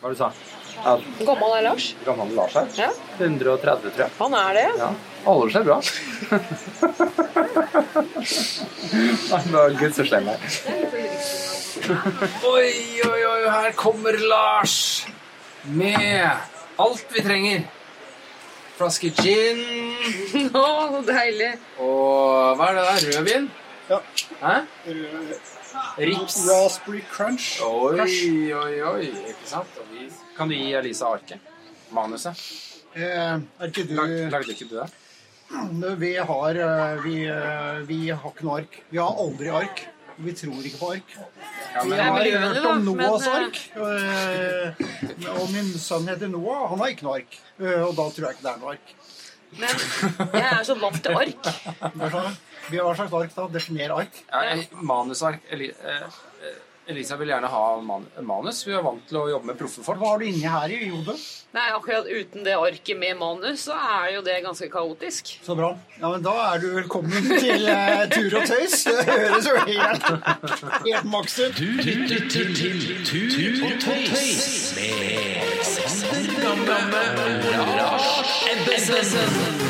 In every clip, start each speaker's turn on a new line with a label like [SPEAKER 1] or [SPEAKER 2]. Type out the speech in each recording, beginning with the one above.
[SPEAKER 1] Hva du sa?
[SPEAKER 2] du? Gammel er Lars?
[SPEAKER 1] gammel Lars her?
[SPEAKER 2] Ja,
[SPEAKER 1] 130, tror jeg.
[SPEAKER 2] han er det.
[SPEAKER 1] Ja. Holder seg bra. Han var gud så slem her. Oi, oi, oi, her kommer Lars med alt vi trenger. Flaske gin
[SPEAKER 2] Å, så deilig.
[SPEAKER 1] og hva er det der? Rødvin?
[SPEAKER 3] Ja.
[SPEAKER 1] Hæ? Rips.
[SPEAKER 3] Raspberry crunch.
[SPEAKER 1] Oi, oi, oi. Ikke sant? Vi... Kan du gi Elisa arket? Manuset?
[SPEAKER 3] Eh, er ikke du
[SPEAKER 1] Lag, lagde ikke du det?
[SPEAKER 3] Vi har eh, vi, eh, vi har ikke noe ark. Vi har aldri ark. Vi tror ikke på ark.
[SPEAKER 1] Ja,
[SPEAKER 3] Vi
[SPEAKER 1] jeg
[SPEAKER 3] har hørt om
[SPEAKER 2] men,
[SPEAKER 3] Noahs
[SPEAKER 2] eh,
[SPEAKER 3] ark. eh, Og min sønn heter Noah. Han har ikke noe ark. Og da tror jeg ikke det er noe ark.
[SPEAKER 2] Men jeg er så vant til ark.
[SPEAKER 3] Vi har hva slags ark da? Definer ark.
[SPEAKER 1] ja, manusark Eli, eh, eh, Elisa vil gjerne ha man, manus. Vi er vant til å jobbe med proffe folk.
[SPEAKER 3] Hva har du inni her i hodet?
[SPEAKER 2] Nei, akkurat uten det arket med manus, så er jo det ganske kaotisk.
[SPEAKER 3] Så bra. Ja, men Da er du velkommen til eh, Tur og tøys. Det høres jo helt, helt maks ut.
[SPEAKER 4] Du lytter til, til Tur og Tøys med Sander Gamme og Lars Ebbesen.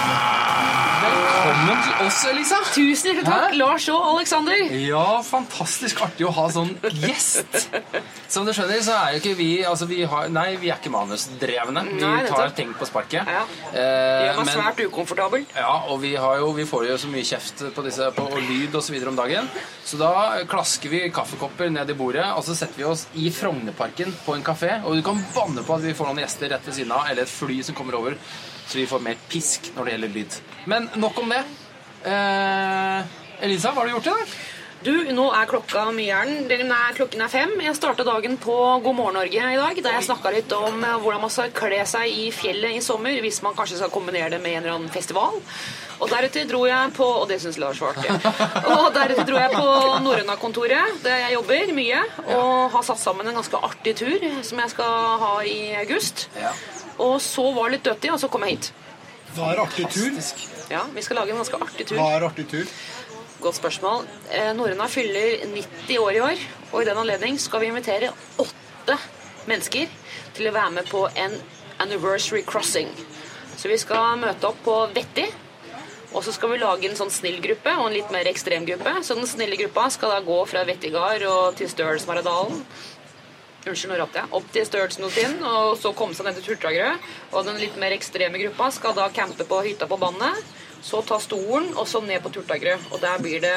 [SPEAKER 1] Velkommen til oss, Elisa.
[SPEAKER 2] Tusen takk,
[SPEAKER 1] Hæ?
[SPEAKER 2] Lars og Aleksander.
[SPEAKER 1] Ja, fantastisk artig å ha sånn gjest. Som du skjønner, så er jo ikke vi altså vi har, Nei, vi er ikke manusdrevne. Vi
[SPEAKER 2] Nei,
[SPEAKER 1] tar ting på sparket.
[SPEAKER 2] Ja.
[SPEAKER 1] Eh,
[SPEAKER 2] vi meg svært ukomfortabel.
[SPEAKER 1] Ja, og vi, har jo, vi får jo så mye kjeft på disse på og lyd videre om dagen. Så da klasker vi kaffekopper ned i bordet, og så setter vi oss i Frognerparken på en kafé. Og du kan banne på at vi får noen gjester rett ved siden av, eller et fly som kommer over, så vi får mer pisk når det gjelder lyd. Men nok om det. Eh, Elisa, hva har du gjort i dag?
[SPEAKER 2] Du, nå er klokka mye er den? Er, klokken er fem. Jeg starta dagen på God morgen Norge i dag, der jeg snakka litt om eh, hvordan man skal kle seg i fjellet i sommer, hvis man kanskje skal kombinere det med en eller annen festival. Og deretter dro jeg på Og det syns Lars var artig. Og deretter dro jeg på Norrøna-kontoret, der jeg jobber mye, og har satt sammen en ganske artig tur som jeg skal ha i august. Og så var det litt dødt i, og så kom jeg hit.
[SPEAKER 3] Var er artig tur?
[SPEAKER 2] Ja, Vi skal lage en ganske artig tur.
[SPEAKER 3] Hva er artig tur?
[SPEAKER 2] Godt spørsmål. Eh, Norrøna fyller 90 år i år, og i den anledning skal vi invitere åtte mennesker til å være med på en anniversary crossing. Så vi skal møte opp på Vetti, og så skal vi lage en sånn snill gruppe og en litt mer ekstrem gruppe. Så den snille gruppa skal da gå fra Vettigard og til Stølsmaradalen. Unnskyld, nå rappet jeg. Opp til Stølsnotinn, og så komme seg ned til Turtagerø. Og den litt mer ekstreme gruppa skal da campe på hytta på bandet. Så ta stolen, og så ned på Turtagerø. Og der blir det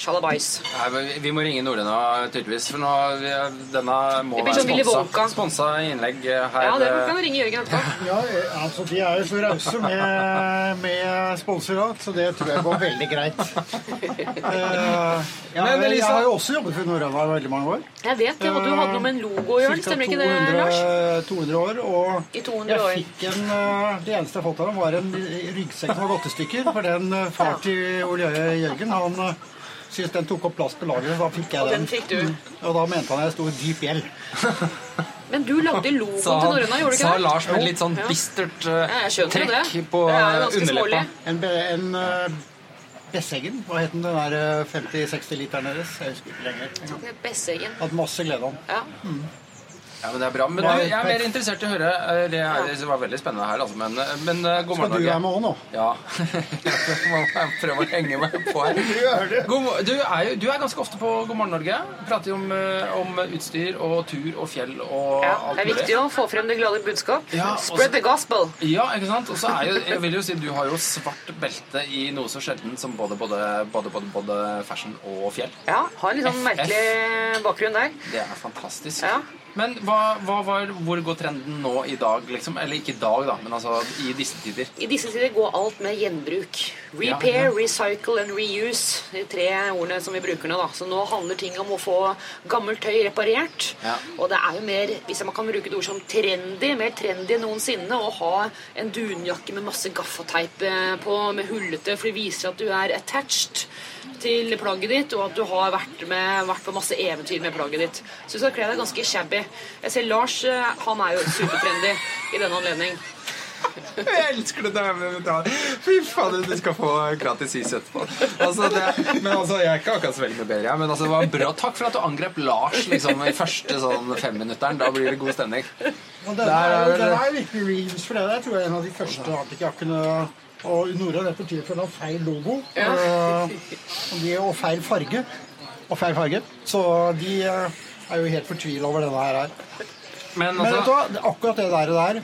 [SPEAKER 2] sjalabais.
[SPEAKER 1] Vi- Vi må ringe Norrøna, tydeligvis. For nå, vi, denne må
[SPEAKER 2] Det blir
[SPEAKER 1] være
[SPEAKER 2] sånn Willy
[SPEAKER 1] sponsa, sponsa innlegg her.
[SPEAKER 2] Ja, det
[SPEAKER 1] eh,
[SPEAKER 2] kan du ringe Jørgen etterpå.
[SPEAKER 3] Ja, eh, altså De er jo så rause med, med sponsorat, så det tror jeg går veldig greit. Uh, ja,
[SPEAKER 1] Men,
[SPEAKER 3] jeg
[SPEAKER 1] Elisa-
[SPEAKER 3] har jo også jobbet for Norava i veldig mange år.
[SPEAKER 2] Jeg vet det, og du hadde noe med en logo å gjøre, stemmer ikke det, Lars?
[SPEAKER 3] 200 år. Og
[SPEAKER 2] I 200
[SPEAKER 3] jeg
[SPEAKER 2] år.
[SPEAKER 3] fikk en eh, Det eneste jeg har fått av dem, var en ryggsekk som var gått i stykker. For den eh, far til Ole Jørgen, han eh, syntes den tok opp plass på lageret. Så da fikk jeg
[SPEAKER 2] Og
[SPEAKER 3] den.
[SPEAKER 2] den fikk du.
[SPEAKER 3] Mm. Og da mente han jeg sto i dyp gjeld.
[SPEAKER 2] Men du lagde logoen
[SPEAKER 1] Sa,
[SPEAKER 2] til Norrøna, gjorde du ikke det?
[SPEAKER 1] Lars med litt sånn bistert uh, trekk på
[SPEAKER 2] er
[SPEAKER 1] eh, underleppa.
[SPEAKER 3] En, en uh, Besseggen, hva het den? Den der eh, 50-60 literen deres? Jeg husker ikke lenger. engang.
[SPEAKER 2] Besseggen.
[SPEAKER 3] Hatt masse glede om.
[SPEAKER 2] Ja.
[SPEAKER 1] Ja, men det er bra. Men du, jeg er mer interessert i å høre eh, Det, er, det var veldig spennende her, altså. Men, men god morgen, Norge.
[SPEAKER 3] Skal du være med òg nå?
[SPEAKER 1] Ja. Jeg prøver å henge meg på her. God, du, er jo, du er ganske ofte på God morgen Norge. Prater jo om, eh, om utstyr og tur og fjell og
[SPEAKER 2] ja.
[SPEAKER 1] alt
[SPEAKER 2] Det er viktig å få frem det glade budskap.
[SPEAKER 1] Ja,
[SPEAKER 2] Spread the gospel.
[SPEAKER 1] Ja, ikke sant? Og så er jo, jeg vil jo si, du har jo svart belte i noe så sjelden som både, både, både, både, både fashion og fjell.
[SPEAKER 2] Ja, har en litt sånn merkelig bakgrunn der.
[SPEAKER 1] Det er fantastisk.
[SPEAKER 2] Ja.
[SPEAKER 1] Men hva, hva var, hvor går trenden nå i dag, liksom? Eller ikke i dag, da, men altså i disse tider.
[SPEAKER 2] I disse tider går alt med gjenbruk. Repair,
[SPEAKER 1] ja.
[SPEAKER 2] recycle and reuse. De tre ordene som vi bruker nå. da. Så nå handler ting om å få gammelt tøy reparert.
[SPEAKER 1] Ja.
[SPEAKER 2] Og det er jo mer, hvis man kan bruke et ord som trendy, mer trendy enn noensinne å ha en dunjakke med masse gaffateip eh, på, med hullete, for det viser at du er attached til plagget ditt, og at du har vært, med, vært på masse eventyr med plagget ditt. Så du skal kle deg ganske shabby. Jeg ser Lars, eh, han er jo supertrendy i denne anledning.
[SPEAKER 1] Jeg elsker det der. Fy fader, du skal få gratis is etterpå. Altså, det, men altså, Jeg er ikke akkurat så veldig mye bedre, jeg, men altså, det var bra. Takk for at du angrep Lars liksom, i første sånn femminutteren. Da blir det god stemning.
[SPEAKER 3] Og den
[SPEAKER 1] Der
[SPEAKER 3] er,
[SPEAKER 1] er
[SPEAKER 3] er jo virkelig reams for det Det tror jeg er en av de første Arctic-jakkene. Og Nora er slett for den feil logo ja. og de, og feil farge. Og feil farge. Så de eh, er jo helt fortvila over denne her. her.
[SPEAKER 1] altså,
[SPEAKER 3] Men vet du
[SPEAKER 1] altså
[SPEAKER 3] akkurat det der, der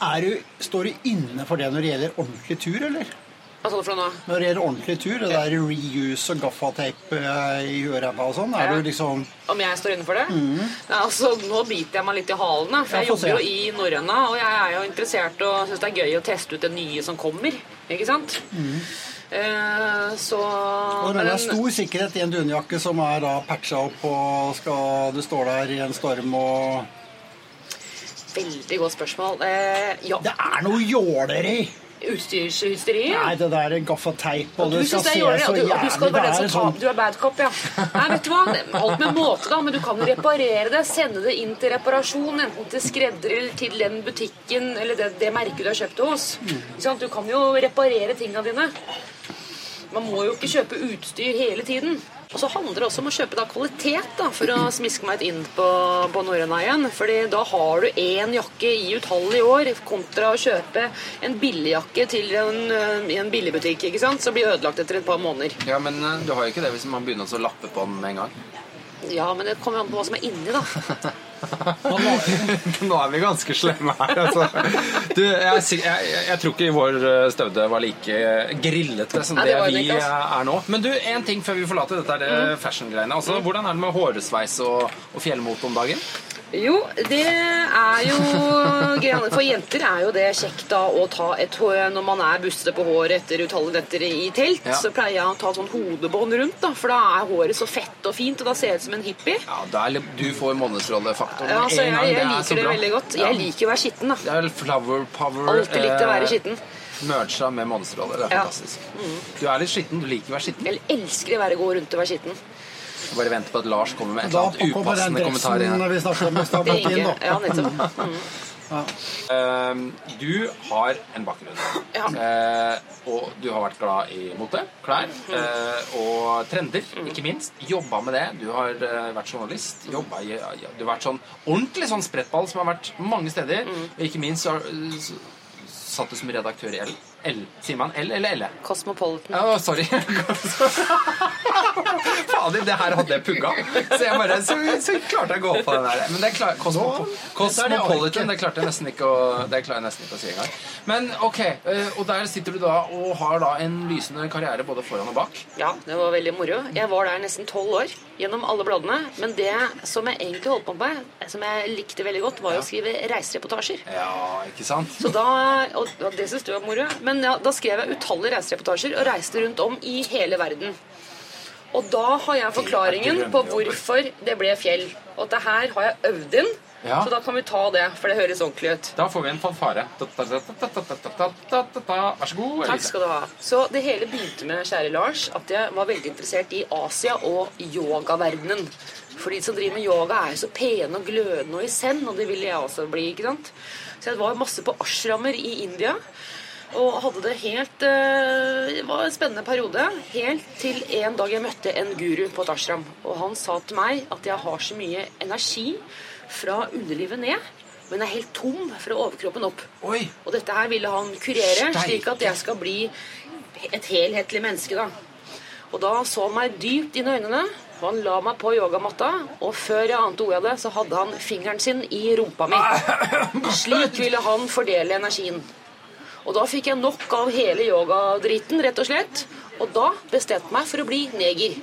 [SPEAKER 3] er du, Står du inne for det når det gjelder ordentlig tur, eller?
[SPEAKER 2] Hva sa du for noe?
[SPEAKER 3] Når det gjelder ordentlig tur, det der reuse og gaffateip eh, i huet og sånn, er
[SPEAKER 2] Ja.
[SPEAKER 3] du liksom
[SPEAKER 2] Om jeg står innenfor det? Nei, altså, nå biter jeg meg litt i halen. For jeg,
[SPEAKER 3] jeg
[SPEAKER 2] jobber jo i Norrøna, og jeg er jo interessert og syns det er gøy å teste ut det nye som kommer. Ikke sant? Eh, så
[SPEAKER 3] Og
[SPEAKER 2] det
[SPEAKER 3] er stor sikkerhet i en dunjakke som er da patcha opp, og skal du står der i en storm og
[SPEAKER 2] Veldig godt spørsmål. Eh, ja,
[SPEAKER 3] Det er noe jåleri!
[SPEAKER 2] Utstyrshysteri.
[SPEAKER 3] Nei, det der er gaffateip, og
[SPEAKER 2] Du
[SPEAKER 3] det skal se så
[SPEAKER 2] og du, du
[SPEAKER 3] jævlig
[SPEAKER 2] skal være den
[SPEAKER 3] Det
[SPEAKER 2] som tar
[SPEAKER 3] sånn
[SPEAKER 2] Du er bad cop, ja. Nei, vet du hva? Alt med måte, da. Men du kan reparere det. Sende det inn til reparasjon. Enten til skredder eller til den butikken eller det, det merket du har kjøpt det hos. Ikke? Du kan jo reparere tinga dine. Man må jo ikke kjøpe utstyr hele tiden. Og så handler det også om å kjøpe da kvalitet, da, for å smiske meg litt inn på, på Norrøna igjen. Fordi da har du én jakke i utallige år, kontra å kjøpe en billigjakke til en, øh, i en billigbutikk, ikke sant? som blir ødelagt etter et par måneder.
[SPEAKER 1] Ja, men eh, du har jo ikke det hvis man begynner å lappe på den med en gang.
[SPEAKER 2] Ja, men det kommer an på hva som er inni, da.
[SPEAKER 1] Nå er vi ganske slemme her, altså. Du, jeg, jeg, jeg, tror ikke vår støvde staude var like grillete som det, vi eh, er nå. Men du, en ting før vi forlater dette er det fashion-greiene. Altså, Hvordan er det med hårsveis og, og fjellmote om dagen?
[SPEAKER 2] Jo, det er jo. For jenter er jo det kjekt da å ta et Når man er buste på håret etter utallige netter i telt,
[SPEAKER 1] Ja.
[SPEAKER 2] så pleier jeg å ta sånn hodebånd rundt, da, for da er håret så fett og fint, og da ser jeg ut som en hippie.
[SPEAKER 1] Ja, der, Du får månedsrollefaktoren
[SPEAKER 2] Ja,
[SPEAKER 1] altså,
[SPEAKER 2] jeg,
[SPEAKER 1] en gang.
[SPEAKER 2] jeg
[SPEAKER 1] er
[SPEAKER 2] liker
[SPEAKER 1] så
[SPEAKER 2] det
[SPEAKER 1] bra.
[SPEAKER 2] veldig godt.
[SPEAKER 1] Ja.
[SPEAKER 2] Jeg liker å være skitten, da.
[SPEAKER 1] Det er flower power
[SPEAKER 2] Alltid likt å være
[SPEAKER 1] eh,
[SPEAKER 2] skitten.
[SPEAKER 1] Mercha med månedsroller. Det er
[SPEAKER 2] Ja. Mm.
[SPEAKER 1] Du er litt skitten. Du liker å være skitten.
[SPEAKER 2] Jeg elsker å være god rundt og være skitten.
[SPEAKER 1] Bare vente på at Lars kommer med et eller annet upassende kommentar.
[SPEAKER 2] Ja, nettopp. Mm.
[SPEAKER 1] Ehm, du har en bakgrunn.
[SPEAKER 2] Ja.
[SPEAKER 1] Eh, og du har vært glad i mote, klær eh, og trender, ikke minst. Jobba med det. Du har eh, vært journalist. Jobba i, ja, du har vært sånn ordentlig sånn sprettball som har vært mange steder. Og ikke minst så, så satt du som redaktør i L. L. Sier man L eller L?
[SPEAKER 2] Cosmopolitan.
[SPEAKER 1] Oh, sorry. Fader, det her hadde jeg pugga. Så jeg bare, så, så klarte jeg å gå opp på den der. Men det klar, Cosmo,
[SPEAKER 3] Nå, er det
[SPEAKER 1] Cosmopolitan, det klarte jeg nesten ikke å, det klarer jeg nesten ikke å si engang. Men ok, eh, og der sitter du da og har da en lysende karriere både foran og bak.
[SPEAKER 2] Ja, det var veldig moro. Jeg var der nesten tolv år gjennom alle bladene. Men det som jeg egentlig holdt på med, som jeg likte veldig godt, var jo å skrive reisereportasjer.
[SPEAKER 1] Ja, ikke sant?
[SPEAKER 2] Så da, og og det synes du var moro. Men ja, da skrev jeg utallige reisereportasjer og reiste rundt om i hele verden. Og da har jeg forklaringen på hvorfor det ble fjell. Og det her har jeg øvd inn.
[SPEAKER 1] Ja.
[SPEAKER 2] Så da kan vi ta det, for det høres ordentlig ut.
[SPEAKER 1] Da får vi en fanfare. Vær så god,
[SPEAKER 2] Takk skal du ha. Så det hele begynte med, kjære Lars, at jeg var veldig interessert i Asia og yogaverdenen. For de som driver med yoga, er jo så pene og glødende og i send, og det ville jeg også bli. ikke sant? Så jeg var masse på ashrammer i India. Og hadde det helt eh, Det var en spennende periode. Helt til en dag jeg møtte en guru på et ashram. Og han sa til meg at jeg har så mye energi fra underlivet ned, men er helt tom fra overkroppen opp.
[SPEAKER 1] Oi,
[SPEAKER 2] Og dette her ville han kurere, slik at jeg skal bli et helhetlig menneske. da. Og da så han meg dypt inn i øynene. og Han la meg på yogamatta, og før jeg ante ordet av det, så hadde han fingeren sin i rumpa mi. Slik ville han fordele energien. Og da fikk jeg nok av hele yogadritten, rett og slett. Og da bestemte jeg meg for å bli neger.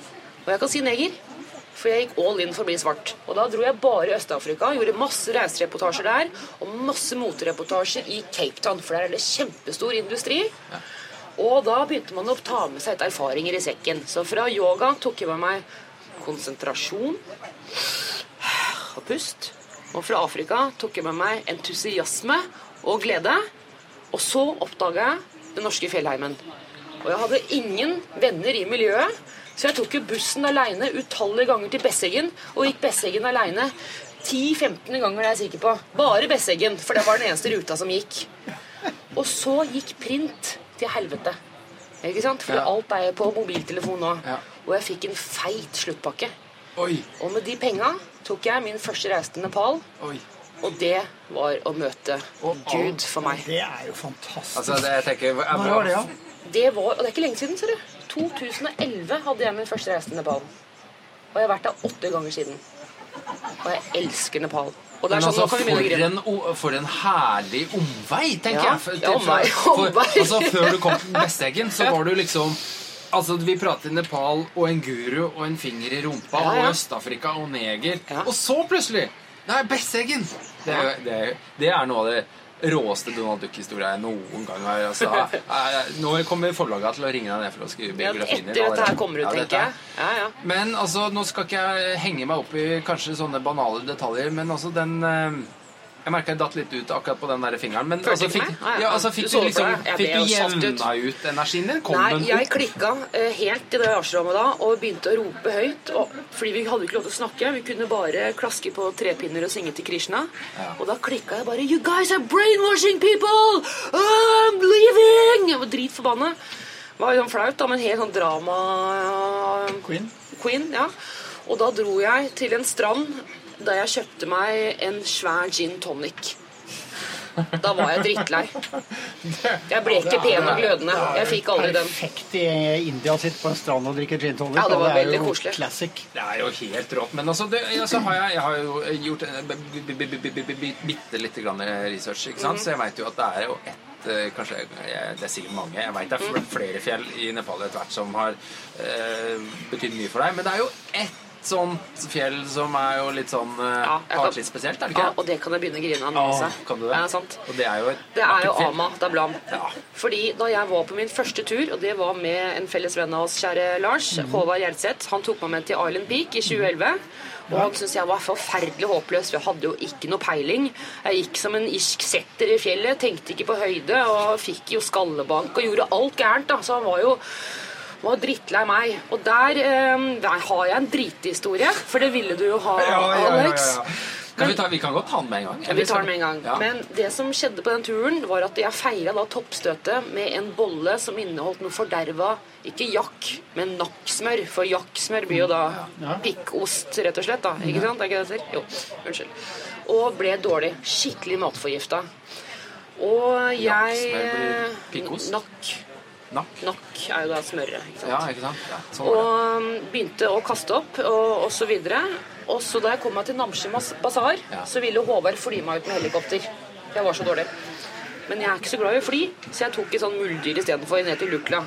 [SPEAKER 2] Og jeg kan si neger, for jeg gikk all in for å bli svart. Og da dro jeg bare i Øst-Afrika, gjorde masse reisereportasjer der, og masse motereportasjer i Cape Town, for der er det kjempestor industri. Og da begynte man å ta med seg et erfaringer i sekken. Så fra yoga tok jeg med meg konsentrasjon og pust. Og fra Afrika tok jeg med meg entusiasme og glede. Og så oppdaga jeg den norske fjellheimen. Og jeg hadde ingen venner i miljøet, så jeg tok jo bussen aleine utallige ganger til Besseggen, og gikk Besseggen aleine 10-15 ganger, det er jeg sikker på. Bare Besseggen, for det var den eneste ruta som gikk. Og så gikk print til helvete. Ikke sant? For
[SPEAKER 1] Ja.
[SPEAKER 2] alt er på mobiltelefon nå.
[SPEAKER 1] Ja.
[SPEAKER 2] Og jeg fikk en feit sluttpakke.
[SPEAKER 1] Oi,
[SPEAKER 2] Og med de penga tok jeg min første reise til Nepal,
[SPEAKER 1] oi.
[SPEAKER 2] Og det var å møte
[SPEAKER 1] Og
[SPEAKER 2] Gud for meg.
[SPEAKER 3] Det er jo fantastisk.
[SPEAKER 1] Altså, det, jeg tenker
[SPEAKER 3] Når var det, ja?
[SPEAKER 2] Det var, og det er ikke lenge siden, ser du. 2011 hadde jeg min første reise til Nepal. Og jeg har vært der åtte ganger siden. Og jeg elsker Nepal. Og det er sånn,
[SPEAKER 1] altså, for, en, for en herlig omvei, tenker
[SPEAKER 2] Ja,
[SPEAKER 1] jeg. For,
[SPEAKER 2] ja, omvei,
[SPEAKER 1] for,
[SPEAKER 2] omvei.
[SPEAKER 1] altså, før du kom til Besteggen, så var du liksom Altså, Vi pratet Nepal og en guru og en finger i rumpa
[SPEAKER 2] Ja, ja.
[SPEAKER 1] og Øst-Afrika og neger.
[SPEAKER 2] Ja.
[SPEAKER 1] Og så plutselig Nei, Besseggen! Det, er jo- det, er- det er noe av det råeste Donald Duck-historia jeg noen gang har altså, eh, Nå kommer forlaget til å ringe deg ned for å skrive
[SPEAKER 2] Ja,
[SPEAKER 1] biografien
[SPEAKER 2] etter dette her kommer ut,
[SPEAKER 1] Ja,
[SPEAKER 2] tenker
[SPEAKER 1] er-
[SPEAKER 2] jeg. Ja, ja.
[SPEAKER 1] men altså, nå skal ikke jeg henge meg opp i kanskje sånne banale detaljer, men altså den eh, Jeg merka jeg datt litt ut akkurat på den der fingeren. Men altså, fikk.
[SPEAKER 2] Ja,
[SPEAKER 1] altså, fikk du liksom? Fikk du jevna ut energien din? Kom
[SPEAKER 2] Nei, jeg klikka eh, helt i det ashrammet da og begynte å rope høyt. Og, fordi vi hadde ikke lov til å snakke. Vi kunne bare klaske på trepinner og synge til Krishna. Og da klikka jeg bare You guys are brainwashing people! I'm leaving! Jeg var dritforbanna. Var sånn flaut, da, men helt sånn drama
[SPEAKER 3] Queen?
[SPEAKER 2] Queen, ja. Og da dro jeg til en strand der jeg kjøpte meg en svær gin tonic. Da var jeg drittlei. Jeg ble ikke pen og glødende. Jeg fikk aldri den.
[SPEAKER 3] Perfekt i India sitt på en strand og drikke gin tonic.
[SPEAKER 2] Ja, det var
[SPEAKER 3] er
[SPEAKER 2] veldig
[SPEAKER 3] jo
[SPEAKER 2] koselig.
[SPEAKER 3] Classic.
[SPEAKER 1] Det er jo helt rått. Men altså, det, altså har jeg, jeg har jo gjort eh, bitte lite grann research, ikke sant? så jeg veit jo at det er jo ett eh, Kanskje det er sikkert mange. Jeg veit det er flere fjell i Nepal etter hvert som har eh, betydd mye for deg. Men det er jo ett sånt fjell som er jo litt sånn eh,
[SPEAKER 2] Ja,
[SPEAKER 1] litt spesielt, er det
[SPEAKER 2] Ja, og det kan jeg begynne å grine av nå. Altså.
[SPEAKER 1] kan du det?
[SPEAKER 2] Ja, sant.
[SPEAKER 1] Og det er jo et
[SPEAKER 2] Det er jo Ama da Blam.
[SPEAKER 1] Ja.
[SPEAKER 2] Fordi da jeg var på min første tur, og det var med en felles venn av oss, kjære Lars,
[SPEAKER 1] mm.
[SPEAKER 2] Håvard Gjelseth, han tok meg med til Island Peak i 2011. Og han syntes jeg var forferdelig håpløs. for Jeg hadde jo ikke noe peiling. Jeg gikk som en irsk setter i fjellet, tenkte ikke på høyde, og fikk jo skallebank og gjorde alt gærent. da, Så han var jo var drittlei meg. Og der, eh, der har jeg en drithistorie, for det ville du jo ha,
[SPEAKER 1] Ja, ja, ja, ja,
[SPEAKER 2] Alex.
[SPEAKER 1] Kan vi, ta, vi kan godt ta den med en gang.
[SPEAKER 2] Eller? vi tar den med en gang.
[SPEAKER 1] Ja.
[SPEAKER 2] Men det som skjedde på den turen, var at jeg feira da toppstøtet med en bolle som inneholdt noe forderva Ikke jakk, men nakksmør. For jakksmør blir jo da pikkost, rett og slett. da, Ikke sant? Er ikke det det heter? Jo. Unnskyld. Og ble dårlig. Skikkelig matforgifta. Og jeg
[SPEAKER 1] Nakksmør blir pikkost?
[SPEAKER 2] Nakk.
[SPEAKER 1] Nakk.
[SPEAKER 2] Nakk er jo da smøret. ikke sant?
[SPEAKER 1] Ja, ikke sant? Ja, sånn.
[SPEAKER 2] Og um, begynte å kaste opp og, og så videre. Og så da jeg kom meg til Namshi basar,
[SPEAKER 1] Ja.
[SPEAKER 2] så ville Håvard fly meg ut med helikopter. Jeg var så dårlig. Men jeg er ikke så glad i å fly, så jeg tok et sånn muldyr istedenfor ned til Lukla.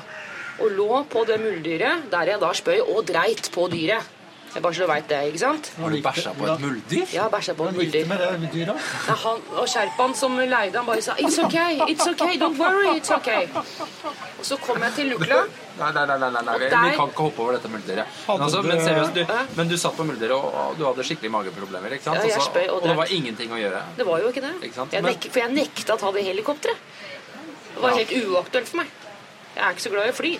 [SPEAKER 2] Og lå på det muldyret, der jeg da spøy og dreit på dyret. Jeg bare så du veit det, ikke sant?
[SPEAKER 1] Har du bæsja på et muldyr?
[SPEAKER 2] Ja, bæsja på et
[SPEAKER 3] Hvordan gikk det
[SPEAKER 2] muldyr.
[SPEAKER 3] med det dyra?
[SPEAKER 2] Nei, han, og sherpaen som leide han bare sa It's okay, it's okay, don't worry, it's okay. Og så kom jeg til Lukla.
[SPEAKER 1] Nei, nei, nei, nei, nei,
[SPEAKER 2] der-
[SPEAKER 1] vi kan ikke hoppe over dette muldyret. Men, altså, men seriøst, du, men du satt på muldyret, og, du hadde skikkelig mageproblemer, ikke sant?
[SPEAKER 2] Ja, jeg
[SPEAKER 1] Altså,
[SPEAKER 2] og
[SPEAKER 1] og det var ingenting å gjøre.
[SPEAKER 2] Det var jo ikke det.
[SPEAKER 1] Ikke sant?
[SPEAKER 2] Jeg nek for jeg nekta å ta det helikopteret. Det var
[SPEAKER 1] Ja.
[SPEAKER 2] helt uaktuelt for meg. Jeg er ikke så glad i å fly.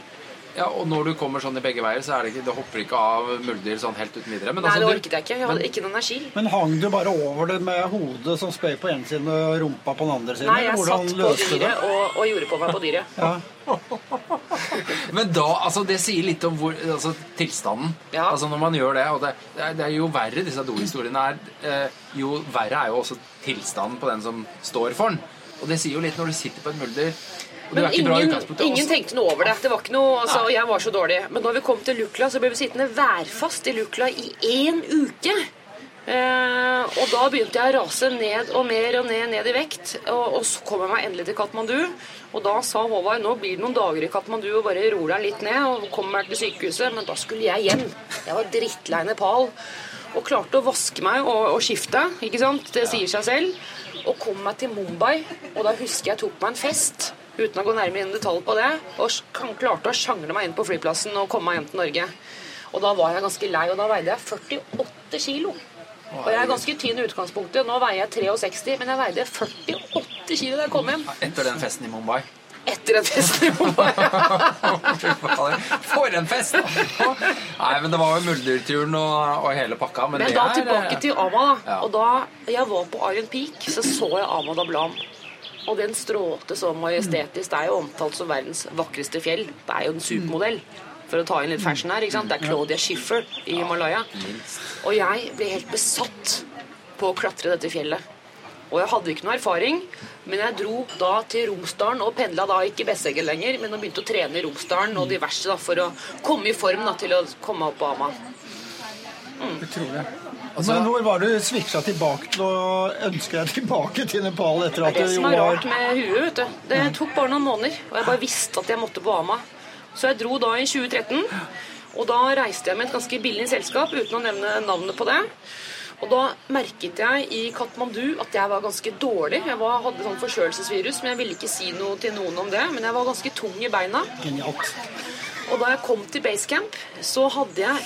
[SPEAKER 1] Ja, og når du kommer sånn i begge veier, så er det ikke, det hopper ikke av muldyr sånn helt uten videre. Men
[SPEAKER 2] Nei,
[SPEAKER 1] altså,
[SPEAKER 2] det orket jeg ikke. Jeg hadde ikke noen energi.
[SPEAKER 3] Men hang du bare over det med hodet som spøy på ene siden og rumpa på den andre siden?
[SPEAKER 2] Nei, jeg
[SPEAKER 3] hvordan
[SPEAKER 2] satt på
[SPEAKER 3] det?
[SPEAKER 2] dyret og, og gjorde på meg på dyret.
[SPEAKER 3] Ja.
[SPEAKER 1] Men da, altså det sier litt om hvor, altså, tilstanden.
[SPEAKER 2] Ja.
[SPEAKER 1] Altså Når man gjør det, og det, det, er, er jo verre disse dohistoriene er, eh, jo verre er jo også tilstanden på den som står for den. Og det sier jo litt når du sitter på et muldyr.
[SPEAKER 2] Men ingen, ingen tenkte noe over det. Det var ikke noe, altså, Jeg var så dårlig. Men da vi kom til Lukla, så ble vi sittende værfast i Lukla i én uke. Eh, og da begynte jeg å rase ned og mer og ned, ned i vekt. Og, og så kom jeg meg endelig til Katmandu. Og da sa Håvard nå blir det noen dager i Katmandu og bare roer deg litt ned. Og kommer til sykehuset. Men da skulle jeg hjem. Jeg var drittlei Nepal. Og klarte å vaske meg og, og skifte. ikke sant? Det sier seg selv. Og kom meg til Mumbai. Og da husker jeg tok meg en fest. Uten å gå nærmere inn i detalj på det. Og klarte å sjangle meg inn på flyplassen og komme meg hjem til Norge. Og da var jeg ganske lei, og da veide jeg 48 kilo. Og jeg er ganske tynn i utgangspunktet. Nå veier jeg 63, men jeg veide 48 kilo da jeg kom hjem.
[SPEAKER 1] Etter den festen i Mumbai.
[SPEAKER 2] etter den festen i Mumbai.
[SPEAKER 1] For en fest! Nei, men det var jo muldyrturen og, og hele pakka. Men,
[SPEAKER 2] Men da
[SPEAKER 1] er,
[SPEAKER 2] tilbake til Ama. da.
[SPEAKER 1] Ja.
[SPEAKER 2] Og da jeg var på Iron Peak, så så jeg Ama Dablam. Og den Stråte så majestetisk. Det er jo omtalt som verdens vakreste fjell. Det er jo en supermodell. For å ta inn litt fashion her. ikke sant? Det er Claudia Schiffer i Himalaya. Og jeg ble helt besatt på å klatre dette fjellet. Og jeg hadde ikke noe erfaring, men jeg dro da til Romsdalen og pendla da ikke i Besseggen lenger, men og begynte å trene i Romsdalen og diverse da, for å komme i form da, til å komme opp på Ama.
[SPEAKER 3] Utrolig.
[SPEAKER 1] Altså-
[SPEAKER 3] Men hvor var du svikta tilbake til å ønske deg tilbake til Nepal etter at
[SPEAKER 2] Det
[SPEAKER 3] du
[SPEAKER 2] som er
[SPEAKER 3] var
[SPEAKER 2] rart med huet, vet du. Det tok bare noen måneder, og jeg bare visste at jeg måtte på Ama. Så jeg dro da i 2013, og da reiste jeg med et ganske billig selskap, uten å nevne navnet på det. Og da merket jeg i Katmandu at jeg var ganske dårlig. Jeg var, hadde sånn forkjølelsesvirus, men jeg ville ikke si noe til noen om det. Men jeg var ganske tung i beina.
[SPEAKER 3] Genialt.
[SPEAKER 2] Og da jeg kom til basecamp, så hadde jeg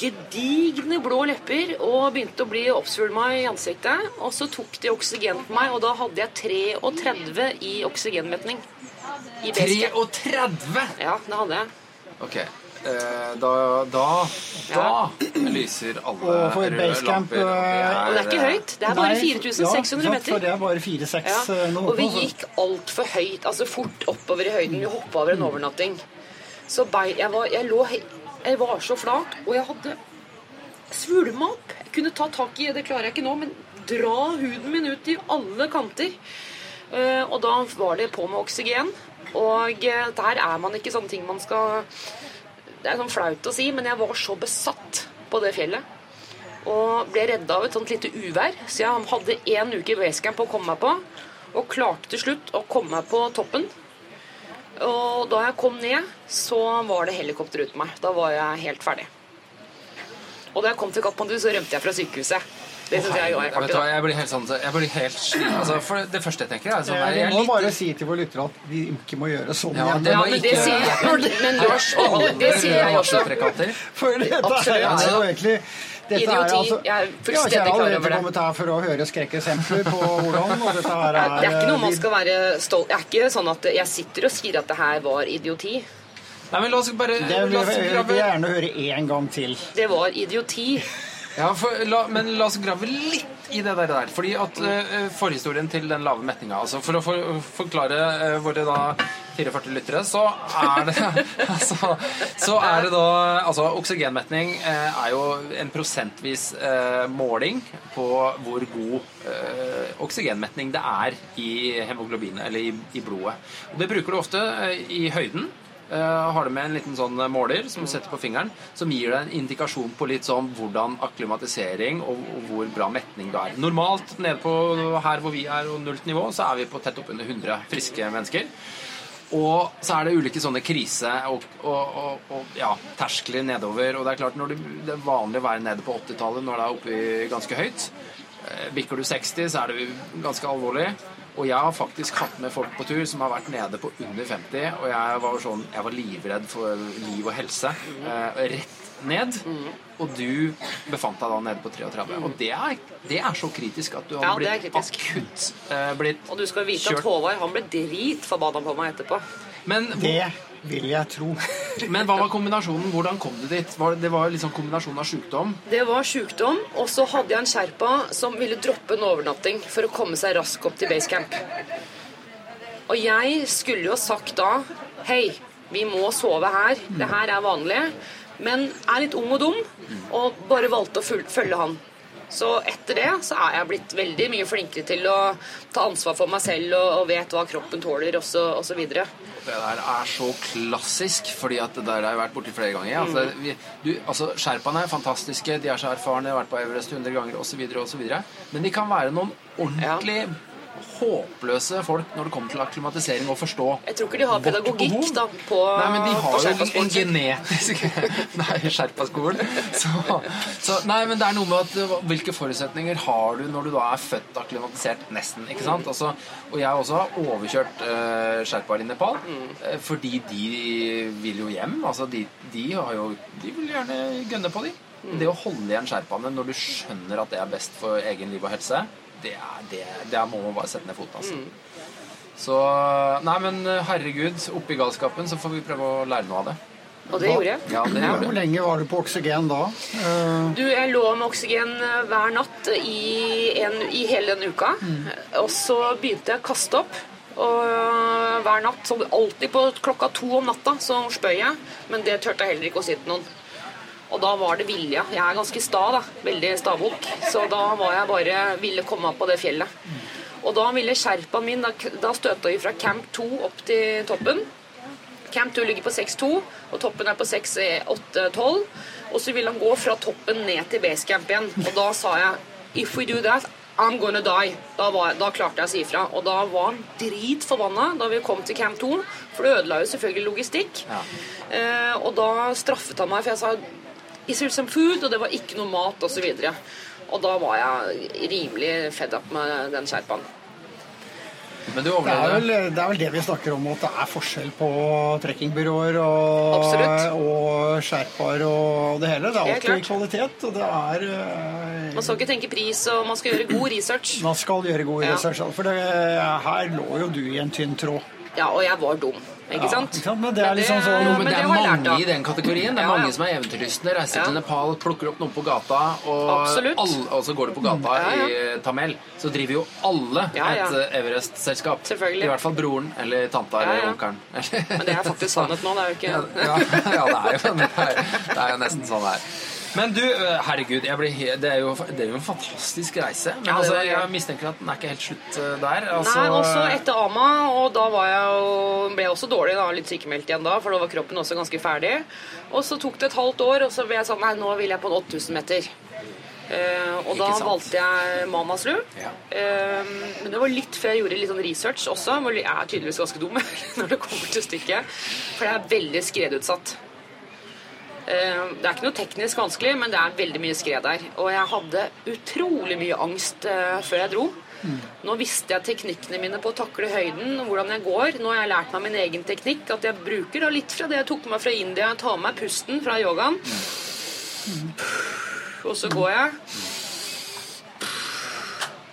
[SPEAKER 2] gedigne blå lepper og begynte å bli oppsvulma i ansiktet. Og så tok de oksygen på meg, og da hadde jeg 33 i oksygenmetning. I basecamp.
[SPEAKER 1] 33!
[SPEAKER 2] Ja, det hadde jeg.
[SPEAKER 1] Ok. eh, da, da, da lyser alle
[SPEAKER 3] Og for
[SPEAKER 1] røde
[SPEAKER 3] basecamp,
[SPEAKER 1] lamper.
[SPEAKER 3] eh,
[SPEAKER 2] Og det er ikke høyt. Det er bare 4600
[SPEAKER 3] ja,
[SPEAKER 2] meter.
[SPEAKER 3] For det er bare 4-6
[SPEAKER 2] Ja,
[SPEAKER 3] eh, nå.
[SPEAKER 2] og vi gikk altfor høyt, altså fort oppover i høyden. Vi hoppa over en overnatting. Så jeg, var, jeg, lå, jeg var så flat, og jeg hadde svulma opp. Jeg kunne ta tak i, det klarer jeg ikke nå, men dra huden min ut i alle kanter. Eh, og da var det på med oksygen. Og eh, der er man ikke sånne ting man skal Det er sånn flaut å si, men jeg var så besatt på det fjellet. Og ble redda av et sånt lite uvær, så jeg hadde én uke i basecamp å komme meg på. Og klarte til slutt å komme meg på toppen. Og da jeg kom ned, så var det helikopter uten meg. Da var jeg helt ferdig. Og da jeg kom til Katmandu, så rømte jeg fra sykehuset. Det syns jeg var
[SPEAKER 1] Jeg,
[SPEAKER 2] artig.
[SPEAKER 1] hva, jeg blir helt sånn Jeg blir helt sliten. Altså, for det første jeg tenker, er sånn
[SPEAKER 3] Vi må
[SPEAKER 1] litt-
[SPEAKER 3] bare si til våre lyttere at vi ikke må gjøre sånn
[SPEAKER 1] Ja,
[SPEAKER 3] igjen.
[SPEAKER 1] det
[SPEAKER 2] Ja, men det
[SPEAKER 1] ikke-
[SPEAKER 2] sier jeg. Men, men Lars det sier jeg også.
[SPEAKER 3] For dette er jo egentlig dette
[SPEAKER 2] Idioti.
[SPEAKER 3] Er altså,
[SPEAKER 2] Jeg er fullstendig klar over det.
[SPEAKER 3] Jeg har ikke kommet her for å høre skrekkeksempler på hvordan og dette her er
[SPEAKER 2] Det er ikke noe man skal være stolt Jeg er ikke sånn at jeg sitter og sier at det her var idioti.
[SPEAKER 1] Nei, men la oss bare
[SPEAKER 3] Det vil
[SPEAKER 1] vi
[SPEAKER 3] jeg gjerne høre én gang til.
[SPEAKER 2] Det var idioti.
[SPEAKER 1] Ja, for, la, men la oss grave litt i det der. fordi at uh, Forhistorien til den lave metninga altså For å for, forklare uh, våre da 44 lyttere, så er det altså, Så er det da Altså, oksygenmetning uh, er jo en prosentvis måling på hvor god oksygenmetning det er i hemoglobinet, eller i, i blodet. Og det bruker du ofte i høyden. Eh, har du med en liten sånn måler som du setter på fingeren, som gir deg en indikasjon på litt sånn hvordan akklimatisering og, hvor bra metning du er. Normalt nede på her hvor vi er og nullt nivå, så er vi på tett oppunder 100 friske mennesker. Og så er det ulike sånne krise- og, og, og, og ja, terskler nedover. Og det er klart, når du, det er vanlig å være nede på 80-tallet når det er oppe ganske høyt. Eh, Bikker du 60, så er det ganske alvorlig. Og jeg har faktisk hatt med folk på tur som har vært nede på under 50, og jeg var, sånn, jeg var livredd for liv og helse. Eh, rett ned. Og du befant deg da nede på 33. Og det er, det er så kritisk at du har
[SPEAKER 2] Ja,
[SPEAKER 1] blitt akutt eh, blitt
[SPEAKER 2] Og du skal vite at. Håvard han ble dritforbanna på meg etterpå.
[SPEAKER 1] Men,
[SPEAKER 3] Det vil jeg tro.
[SPEAKER 1] men hva var kombinasjonen? Hvordan kom du dit? Var, det var liksom kombinasjonen av sjukdom.
[SPEAKER 2] Det var sjukdom, og så hadde jeg en sherpa som ville droppe en overnatting for å komme seg raskt opp til basecamp. Og jeg skulle jo sagt da Hei, vi må sove her. Det her er vanlig. Men er litt ung og dum, og bare valgte å følge han. Så etter det så er jeg blitt veldig mye flinkere til å ta ansvar for meg selv og, og vet hva kroppen tåler, og så, og så videre.
[SPEAKER 1] Det der er så klassisk, fordi at det der har jeg vært borti flere ganger. Altså, vi, du, altså, Sherpaene er fantastiske, de er så erfarne, har vært på Everest 100 ganger osv. Men de kan være noen ordentlig håpløse folk når det kommer til akklimatisering og forstå
[SPEAKER 2] Jeg tror ikke de har pedagogikk da på,
[SPEAKER 1] Nei, men de har jo en genetisk Nei, Sherpaskolen. Så, så Nei, men det er noe med at uh, hvilke forutsetninger har du når du da er født akklimatisert, nesten, ikke sant? Altså, og jeg også har overkjørt uh, sherpaer i Nepal, eh, fordi de vil jo hjem. Altså, de, de har jo De vil gjerne gønne på de. Det å holde igjen sherpaene når du skjønner at det er best for egen liv og helse, det er, det, der må man bare sette ned foten, altså. Så Nei, men herregud, oppi galskapen så får vi prøve å lære noe av det.
[SPEAKER 2] Og det gjorde jeg.
[SPEAKER 1] Ja, det gjorde.
[SPEAKER 3] Hvor lenge var du på oksygen da? Eh,
[SPEAKER 2] Du, jeg lå med oksygen eh, hver natt i, en, i hele den uka. Og så begynte jeg å kaste opp. Og eh, hver natt, så alltid på klokka to om natta, så spøy jeg. Men det turte jeg heller ikke å si til noen. Og da var det vilje. Jeg er ganske sta, da. Veldig stavbukk. Så da var jeg bare ville komme opp på det fjellet. Og da ville sherpaen min Da, da støta vi fra camp 2 opp til toppen. Camp 2 ligger på 6,2, og toppen er på 6,8-12. Og så ville han gå fra toppen ned til basecamp igjen. Og da sa jeg If we do that, I'm gonna die. Da, var, da klarte jeg å si ifra. Og da var han dritforbanna da vi kom til camp 2, for det ødela jo selvfølgelig logistikk.
[SPEAKER 1] Ja.
[SPEAKER 2] Eh, og da straffet han meg, for jeg sa There some food? Og det var ikke noe mat, osv. Og, så og da var jeg rimelig fed up med den sherpaen.
[SPEAKER 1] Men du
[SPEAKER 3] Det er, vel, det er vel det vi snakker om, at det er forskjell på trekkingbyråer og,
[SPEAKER 2] Absolutt.
[SPEAKER 3] og sherpaer og det hele. Det er alltid kvalitet, og det er eh,
[SPEAKER 2] Man skal ikke tenke pris, og man skal gjøre god research.
[SPEAKER 3] Man skal gjøre god
[SPEAKER 2] Ja.
[SPEAKER 3] research. For det, her lå jo du i en tynn tråd.
[SPEAKER 2] Ja, og jeg var dum, ikke
[SPEAKER 3] Ja,
[SPEAKER 2] sant?
[SPEAKER 3] Men det er liksom sånn-
[SPEAKER 1] Jo, men det er mange i den kategorien. Det er mange som er eventyrlystne, reiser til Nepal, plukker opp noen på gata, og, alle, og så går du på gata i Tamel. Så driver jo alle
[SPEAKER 2] Ja, ja.
[SPEAKER 1] et eh, Everest-selskap. I hvert fall broren eller tanta eller onkelen.
[SPEAKER 2] Men det er faktisk sannhet nå, det er jo ikke
[SPEAKER 1] Ja, ja, det er jo, det er, det er jo nesten sånn det er. Men du, eh, herregud, jeg blir det, er jo, det er jo en fantastisk reise. Men
[SPEAKER 2] Ja,
[SPEAKER 1] altså, jeg mistenker at den er ikke helt slutt eh, der. Altså,
[SPEAKER 2] Nei, også etter Ama, og da var jeg ble jeg også dårlig, da, litt sykemeldt igjen da, for da var kroppen også ganske ferdig. Og så tok det et halvt år, og så ble jeg sånn, nei, nå vil jeg på en 8000 meter. Uh, og da valgte jeg Mamaslu
[SPEAKER 1] Ja.
[SPEAKER 2] Uh, men det var litt før jeg gjorde litt sånn research også. Jeg er tydeligvis ganske dum når det kommer til stykket. For jeg er veldig skredutsatt. Eh, Det er ikke noe teknisk vanskelig, men det er veldig mye skred der. Og jeg hadde utrolig mye angst eh, før jeg dro. Nå visste jeg teknikkene mine på å takle høyden, hvordan jeg går. Nå har jeg lært meg min egen teknikk, at jeg bruker litt fra det jeg tok med meg fra India. Jeg tar med meg pusten fra yogaen. Og så går jeg.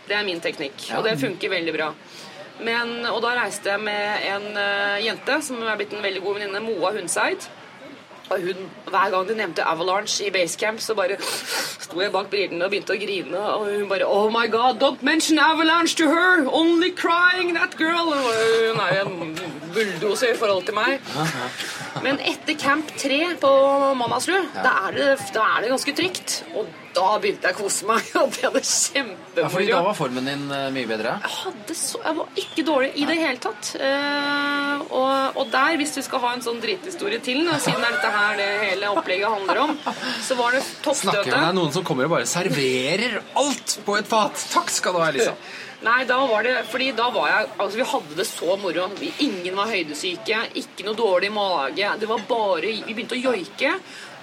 [SPEAKER 2] Det er min teknikk, og det funker veldig bra. Men, og da reiste jeg med en eh, jente som er blitt en veldig god venninne, Moa Hundseid. Og hun, Hver gang de nevnte Avalanche i basecamp, så bare sto jeg bak brillene og begynte å grine. Og hun bare Oh my God, don't mention Avalanche to her! Only crying, that girl! Hun er jo en bulldoser i forhold til meg. Men etter camp 3 på Manasrud, da, det, da er det ganske trygt. Og da begynte jeg å kose meg. Og det hadde kjempemoro.
[SPEAKER 1] ja, fordi da var formen din eh, mye bedre.
[SPEAKER 2] Jeg, så, jeg var ikke dårlig i det hele tatt. Eh, og, og der, hvis du skal ha en sånn drithistorie til, da, siden det er dette her det hele opplegget handler om, så var det
[SPEAKER 1] Snakker vi om noen som kommer og bare serverer alt på et fat? Takk skal du ha, Elisa.
[SPEAKER 2] Nei, da var det Fordi da var jeg Altså, vi hadde det så moro. Vi, ingen var høydesyke, ikke noe dårlig mage. Det var bare Vi begynte å joike.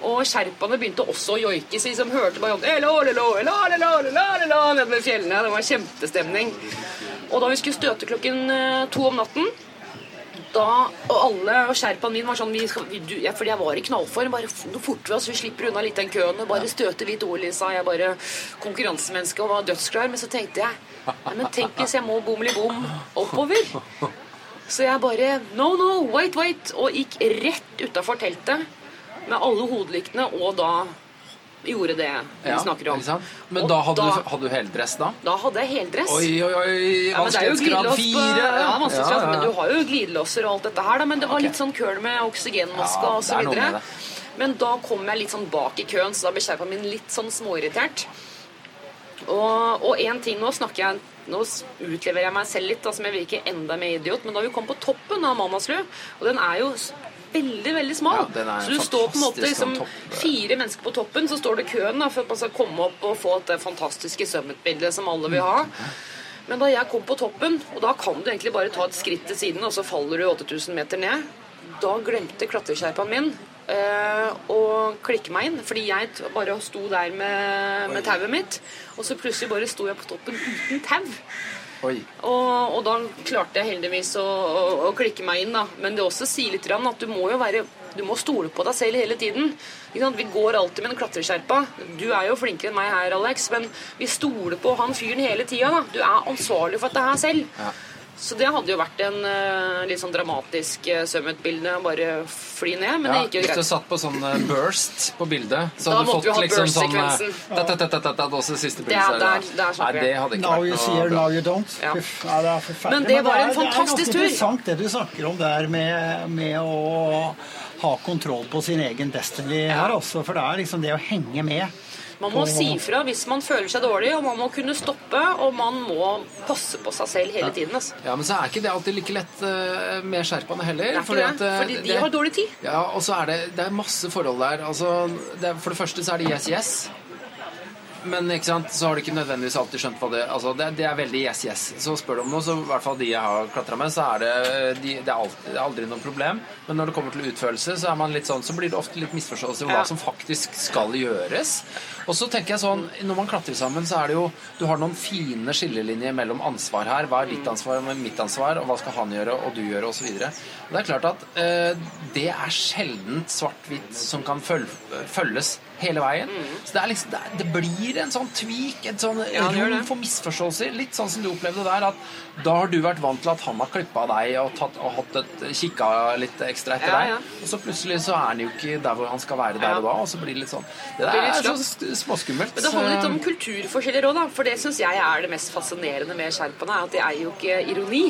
[SPEAKER 2] Og sherpaene begynte også å joike, så de som hørte bare sånn «Elo, elo, elo, elo, elo, elo», fjellene. Det var kjempestemning. Og da vi skulle støte klokken eh, to om natten da, og alle og sherpaen min var sånn vi skal, vi, du, ja, Fordi jeg var i knallform. Bare noe nå forter vi oss, vi slipper unna litt den køen. og Bare støte hvitt ord, Lisa. Jeg bare konkurransemenneske og var dødsklar. Men så tenkte jeg Nei, men tenk hvis jeg må bomli-bom oppover. Så jeg bare No, no, wait, wait. Og gikk rett utafor teltet med alle hodelyktene, og da gjorde det vi
[SPEAKER 1] Ja,
[SPEAKER 2] snakker om.
[SPEAKER 1] Men
[SPEAKER 2] Og
[SPEAKER 1] da hadde, Du, hadde du heldress da?
[SPEAKER 2] da hadde jeg heldress.
[SPEAKER 1] Oi, oi, oi.
[SPEAKER 2] Men det jo
[SPEAKER 1] Vanskelighetsgrad
[SPEAKER 2] glidelås
[SPEAKER 1] fire.
[SPEAKER 2] ja, vanskelighetsgrad,
[SPEAKER 1] Ja, ja.
[SPEAKER 2] men du har jo glidelåser og alt dette her, da, men det var
[SPEAKER 1] okay.
[SPEAKER 2] litt sånn køl med oksygenmaske
[SPEAKER 1] Ja,
[SPEAKER 2] og så
[SPEAKER 1] er
[SPEAKER 2] videre. Men da kom jeg litt sånn bak i køen, så da ble skjerpa min litt sånn småirritert. Og, én ting nå snakker jeg Nå utleverer jeg meg selv litt, da, som jeg virker enda mer idiot, men da vi kom på toppen av Manaslu, og den er jo veldig, veldig smal,
[SPEAKER 1] Ja,
[SPEAKER 2] så du står på en måte liksom fire mennesker på toppen, så står det køen da, for at man skal komme opp og få det fantastiske summit-bildet som alle vil ha. Men da jeg kom på toppen, og da kan du egentlig bare ta et skritt til siden, og så faller du 8000 meter ned, da glemte klatreskjerpaen min eh, å klikke meg inn, fordi jeg bare sto der med, med tauet mitt, og så plutselig bare sto jeg på toppen uten tau. Og, og da klarte jeg heldigvis å, å, å klikke meg inn, da. Men det også sier litt at du må jo være du må stole på deg selv hele tiden. Vi går alltid med en klatreskjerpa. Du er jo flinkere enn meg her, Alex, men vi stoler på han fyren hele tida. da. Du er ansvarlig for dette her selv.
[SPEAKER 1] Ja.
[SPEAKER 2] Så det hadde jo vært en uh, litt sånn dramatisk uh, Summit-bilde. Bare fly ned. Men
[SPEAKER 1] Ja,
[SPEAKER 2] det gikk jo
[SPEAKER 1] hvis du
[SPEAKER 2] hadde
[SPEAKER 1] satt på sånn uh, burst på bildet, så
[SPEAKER 2] Da
[SPEAKER 1] hadde du
[SPEAKER 2] måtte
[SPEAKER 1] fått
[SPEAKER 2] vi ha
[SPEAKER 1] liksom sånn eh,
[SPEAKER 2] burst-sekvensen.
[SPEAKER 1] da, da, da, da, også siste
[SPEAKER 2] Det
[SPEAKER 1] bildet. så det-
[SPEAKER 2] der- der
[SPEAKER 1] Nei, det hadde ikke
[SPEAKER 3] Now
[SPEAKER 1] vært
[SPEAKER 3] you see her,
[SPEAKER 1] bra.
[SPEAKER 3] now you don't.
[SPEAKER 2] Ja.
[SPEAKER 3] Uff, ja, det er forferdelig.
[SPEAKER 2] Men det var en fantastisk tur.
[SPEAKER 3] Det er ganske interessant det du snakker om der med, med å ha kontroll på sin egen destiny her, også. For det er liksom det å henge med.
[SPEAKER 2] Man må si fra hvis man føler seg dårlig, og man må kunne stoppe, og man må passe på seg selv hele tiden. Altså.
[SPEAKER 1] Ja, Men så er ikke det alltid like lett eh, med sherpaene heller.
[SPEAKER 2] Er
[SPEAKER 1] fordi
[SPEAKER 2] det,
[SPEAKER 1] at, eh,
[SPEAKER 2] fordi de
[SPEAKER 1] det-
[SPEAKER 2] har dårlig tid.
[SPEAKER 1] Ja, og så er det, det er masse forhold der. Altså, det, for det første så er det yes, yes. Men ikke sant, så har du ikke nødvendigvis alltid skjønt hva det Altså, det, det er veldig yes, yes. Så spør du om noe, så i hvert fall de jeg har klatra med, så er det, de, det, er er aldri noe problem. Men når det kommer til utførelse, så er man litt sånn, så blir det ofte litt misforståelse om hva som faktisk skal gjøres. Og så tenker jeg sånn, når man klatrer sammen, så er det jo Du har noen fine skillelinjer mellom ansvar her. Hva er ditt ansvar, hva er mitt ansvar, og hva skal han gjøre, og du gjøre, osv. Det er klart at eh, det er sjeldent svart-hvitt som kan føl følges hele veien. Så det er liksom det, er, det blir en sånn tvik, et sånn
[SPEAKER 2] Ja,
[SPEAKER 1] rom for misforståelser. Litt sånn som du opplevde der, at da har du vært vant til at han har klippa deg og, tatt, og hatt et, kikka litt ekstra etter
[SPEAKER 2] Ja,
[SPEAKER 1] deg.
[SPEAKER 2] ja.
[SPEAKER 1] Og så plutselig så er han jo ikke der hvor han skal være der og da, og så blir det litt sånn Det der er så småskummelt.
[SPEAKER 2] Men det handler litt om kulturforskjeller òg, da. For det syns jeg er det mest fascinerende med sherpaene. er At det er jo ikke ironi.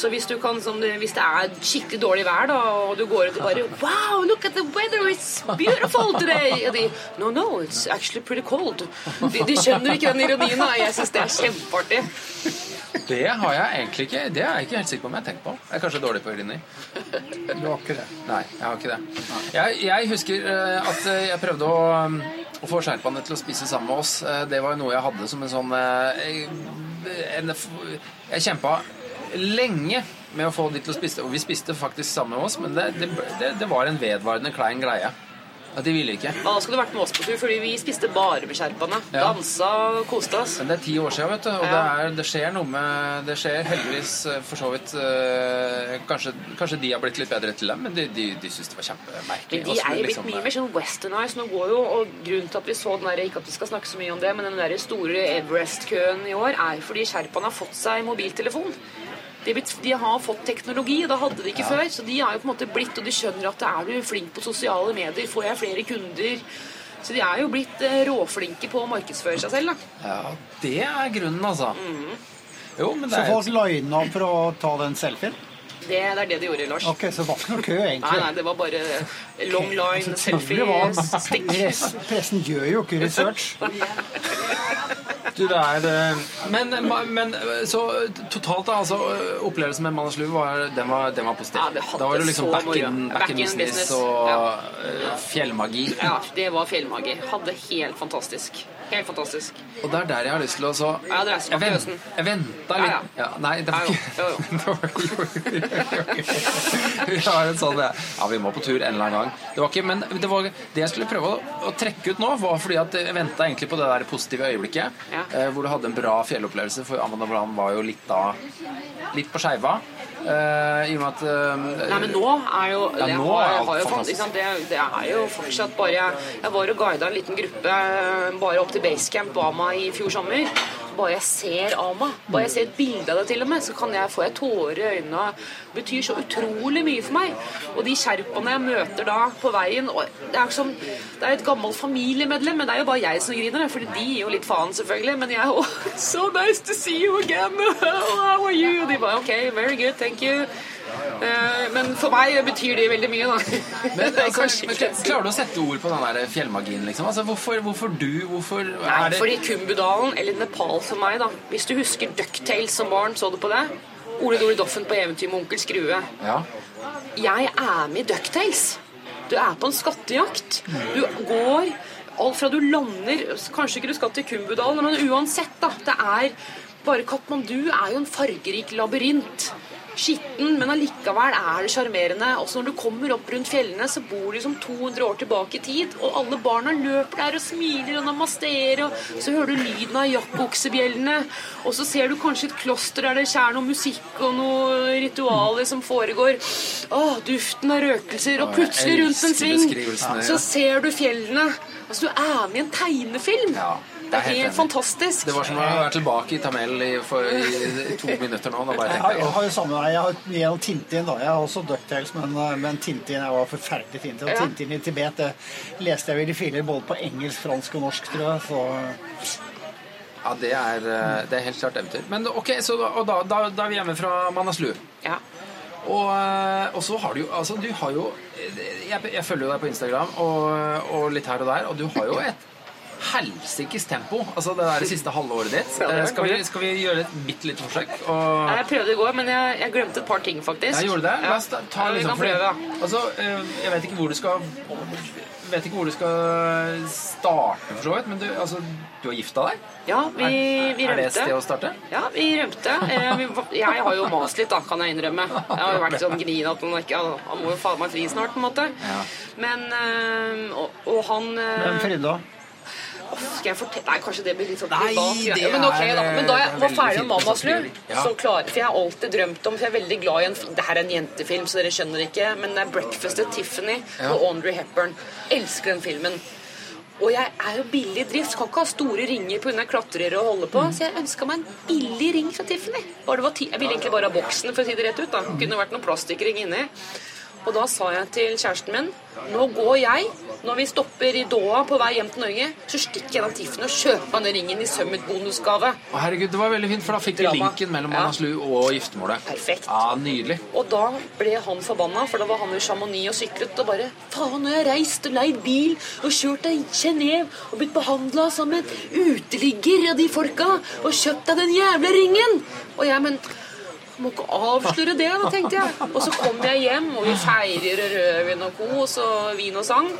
[SPEAKER 2] Så hvis, du kan, sånn, hvis det er skikkelig dårlig vær, da, og du går ut og bare Wow, look at the weather, it's beautiful today! Og de No, no, it's actually pretty cold. De, de skjønner ikke den ironien. da. Jeg syns det er kjempeartig.
[SPEAKER 1] Det har jeg egentlig ikke Det er jeg ikke helt sikker på om jeg har tenkt på. Jeg er kanskje dårlig på ironi.
[SPEAKER 3] Du har ikke det.
[SPEAKER 1] Nei, jeg har ikke det. Jeg, jeg husker eh, at eh, jeg prøvde å, um, å få sherpaene til å spise sammen med oss. Eh, Det var jo noe jeg hadde som en sånn eh, en, Jeg kjempa lenge med å få de til å spise, og vi spiste faktisk sammen med oss, men det, det, det, det var en vedvarende klein greie. At de ville ikke.
[SPEAKER 2] Da skulle du vært med oss på tur, fordi vi spiste bare med sherpaene.
[SPEAKER 1] Ja.
[SPEAKER 2] Dansa og koste oss.
[SPEAKER 1] Men det er ti år siden, vet du, og det, er, det skjer noe med Det skjer heldigvis eh, for så vidt øh, kanskje, kanskje de har blitt litt bedre til dem, men de, de, de syns det var kjempemerkelig.
[SPEAKER 2] Men de er jo blitt
[SPEAKER 1] liksom,
[SPEAKER 2] mye mer sånn westernized. Nå går jo, og grunnen til at vi så den der, ikke at vi skal snakke så mye om det, men den der store Everest-køen i år, er fordi sherpaene har fått seg mobiltelefon. De, blitt, de har fått teknologi, og det hadde de ikke før. Så de har jo på en måte blitt, og de skjønner at er du flink på sosiale medier, får jeg flere kunder. Så de er jo blitt eh, råflinke på å markedsføre seg selv. da.
[SPEAKER 1] Ja, det er grunnen, altså.
[SPEAKER 2] Mm.
[SPEAKER 1] Jo, men det
[SPEAKER 3] Så
[SPEAKER 1] er
[SPEAKER 3] folk lina opp for å ta den selfien?
[SPEAKER 2] Det, det er det de gjorde, Lars.
[SPEAKER 3] Ok, så det var ikke noe kø, egentlig?
[SPEAKER 2] Nei, nei, det var bare long line,
[SPEAKER 3] var-
[SPEAKER 2] selfie-stikk.
[SPEAKER 3] Pressen, gjør jo ikke research.
[SPEAKER 1] Du, det er det. men, men så totalt, da, altså Opplevelsen med Manaslu var, den var, den var positiv.
[SPEAKER 2] Ja,
[SPEAKER 1] da var det liksom back in, back
[SPEAKER 2] Back
[SPEAKER 1] in
[SPEAKER 2] in
[SPEAKER 1] business,
[SPEAKER 2] business.
[SPEAKER 1] og
[SPEAKER 2] Ja.
[SPEAKER 1] eh, fjellmagi.
[SPEAKER 2] Ja, det var fjellmagi. Hadde helt fantastisk. Helt fantastisk.
[SPEAKER 1] Og det er der jeg har lyst til å så
[SPEAKER 2] Ja, det er
[SPEAKER 1] Jeg, vent, jeg venta litt
[SPEAKER 2] ja.
[SPEAKER 1] ja, Nei, det var
[SPEAKER 2] Ja,
[SPEAKER 1] ikke Vi har en sånn Ja, vi må på tur en eller annen gang. Det var ikke, men det, var, det jeg skulle prøve å, å trekke ut nå, var fordi at jeg venta egentlig på det der positive øyeblikket.
[SPEAKER 2] Ja.
[SPEAKER 1] Eh, hvor du hadde en bra fjellopplevelse, for Amanda Brand var jo litt da Litt på skeiva. Uh, I og med at uh,
[SPEAKER 2] Nei, men nå er jo
[SPEAKER 1] Ja,
[SPEAKER 2] det,
[SPEAKER 1] nå
[SPEAKER 2] har,
[SPEAKER 1] er
[SPEAKER 2] har jo, fått, sant, det, det er jo fortsatt bare Jeg, var og guida en liten gruppe eh, bare opp til basecamp på Ama i fjor sommer. Bare jeg ser Ama, bare jeg ser et bilde av det til og med, så kan jeg få jeg tårer i øynene. Det betyr så utrolig mye for meg. Og de sherpaene jeg møter da på veien og Det er som Det er et gammelt familiemedlem, men det er jo bare jeg som griner, For de gir jo litt faen, selvfølgelig. Men jeg oh, So nice to see you again! How are you? Og de bare OK, very good, thank you. Eh, Men for meg betyr det veldig mye, da.
[SPEAKER 1] men, altså, men, Klarer du å sette ord på den der fjellmagien, liksom? Altså, hvorfor, hvorfor du? Hvorfor
[SPEAKER 2] Nei,
[SPEAKER 1] er det
[SPEAKER 2] fordi Kumbudalen, eller Nepal for meg, da Hvis du husker Ducktales som barn, så du på det? Ole Dole Doffen på eventyr med onkel Skrue.
[SPEAKER 1] Ja.
[SPEAKER 2] Jeg er med i Ducktales. Du er på en skattejakt. Du går alt fra du lander Kanskje ikke du skal til Kumbudalen, men uansett, da. Det er bare Katmandu er jo en fargerik labyrint. Skitten, men allikevel er det sjarmerende. Også når du kommer opp rundt fjellene, så bor du som 200 år tilbake i tid. Og alle barna løper der og smiler og namasterer, og så hører du lyden av jaktbuksebjellene, Og så ser du kanskje et kloster der det skjer noe musikk og noe ritualer som foregår. Å, duften av røkelser. Og plutselig rundt en sving så ser du fjellene. Altså, du er med i en tegnefilm.
[SPEAKER 1] Ja. Det er helt
[SPEAKER 2] helt fantastisk.
[SPEAKER 1] Det var som å være tilbake i Tamel i, for, i, i to minutter nå. Da bare
[SPEAKER 3] Jeg har, jeg
[SPEAKER 1] jeg
[SPEAKER 3] har jo samme vei. Jeg har gjennom Tintin, da. Jeg har også Ducktails, men, eh, men Tintin jeg var forferdelig fint. Og
[SPEAKER 2] Ja.
[SPEAKER 3] Tintin i Tibet det leste jeg vel i filer både på engelsk, fransk og norsk, tror jeg. Så
[SPEAKER 1] Ja, det er, eh, det er helt klart eventyr. Men ok, så da, og da, da, da er vi hjemme fra Manaslu.
[SPEAKER 2] Ja.
[SPEAKER 1] Og, eh, og så har du jo Altså, du har jo Jeg, jeg følger jo deg på Instagram og, og litt her og der, og du har jo et helsikes tempo. Altså det der siste halve året ditt.
[SPEAKER 2] Det er
[SPEAKER 1] Eh, skal, vi, skal vi gjøre et bitte lite forsøk? Og
[SPEAKER 2] Jeg prøvde i går, men jeg, jeg glemte et par ting, faktisk.
[SPEAKER 1] jeg gjorde det. La oss ta, ta liksom det-
[SPEAKER 2] prøve.
[SPEAKER 1] Altså, eh, jeg vet ikke hvor du skal vet ikke hvor du skal starte, for så vidt, men du, altså, du har gifta deg?
[SPEAKER 2] Ja, vi, vi
[SPEAKER 1] er, er det
[SPEAKER 2] et
[SPEAKER 1] sted å starte?
[SPEAKER 2] Ja, vi rømte. Eh, Jeg har jo mast litt, da, kan jeg innrømme. Jeg har jo vært sånn grin at han, ikke, han må jo faen meg fri snart, på en måte. Men og, og han
[SPEAKER 3] Men Frida
[SPEAKER 2] Skal jeg fortelle Nei, kanskje det blir litt sånn
[SPEAKER 1] Nei,
[SPEAKER 2] privat.
[SPEAKER 1] det
[SPEAKER 2] ja, men ok, da. Men da jeg var ferdig med
[SPEAKER 1] 'Mammas lur', Ja.
[SPEAKER 2] klar For jeg har alltid drømt om For jeg er veldig glad i en Det her er en jentefilm, så dere skjønner ikke, men det er 'Breakfast at Tiffany'
[SPEAKER 1] Ja.
[SPEAKER 2] og Audrey Hepburn. Elsker den filmen. Og jeg er jo billig i drift, kan ikke ha store ringer pga. klatrere og holde på. Så jeg ønska meg en billig ring fra Tiffany. Det jeg ville egentlig bare ha boksen, for å si det rett ut. da Kunne vært noen plastikkring inni. Og da sa jeg til kjæresten min Nå går jeg, når vi stopper i Doha på vei hjem til Norge, så stikker jeg av Tiffen og kjøper meg den ringen i Summit-bonusgave.
[SPEAKER 1] Å, herregud, det var veldig fint, for da fikk
[SPEAKER 2] du
[SPEAKER 1] linken mellom
[SPEAKER 2] Ja.
[SPEAKER 1] Manaslu og giftermålet.
[SPEAKER 2] Perfekt.
[SPEAKER 1] Ja, Nydelig.
[SPEAKER 2] Og da ble han forbanna, for da var han i Chamonix og syklet og bare Faen, nå har jeg reist og leid bil og kjørt til Genéve og blitt behandla som en uteligger av de folka og kjøpt deg den jævla ringen! Og jeg, men må ikke avsløre det, da, tenkte jeg. Og så kom jeg hjem, og vi feirer rødvin og kos og vin og sang.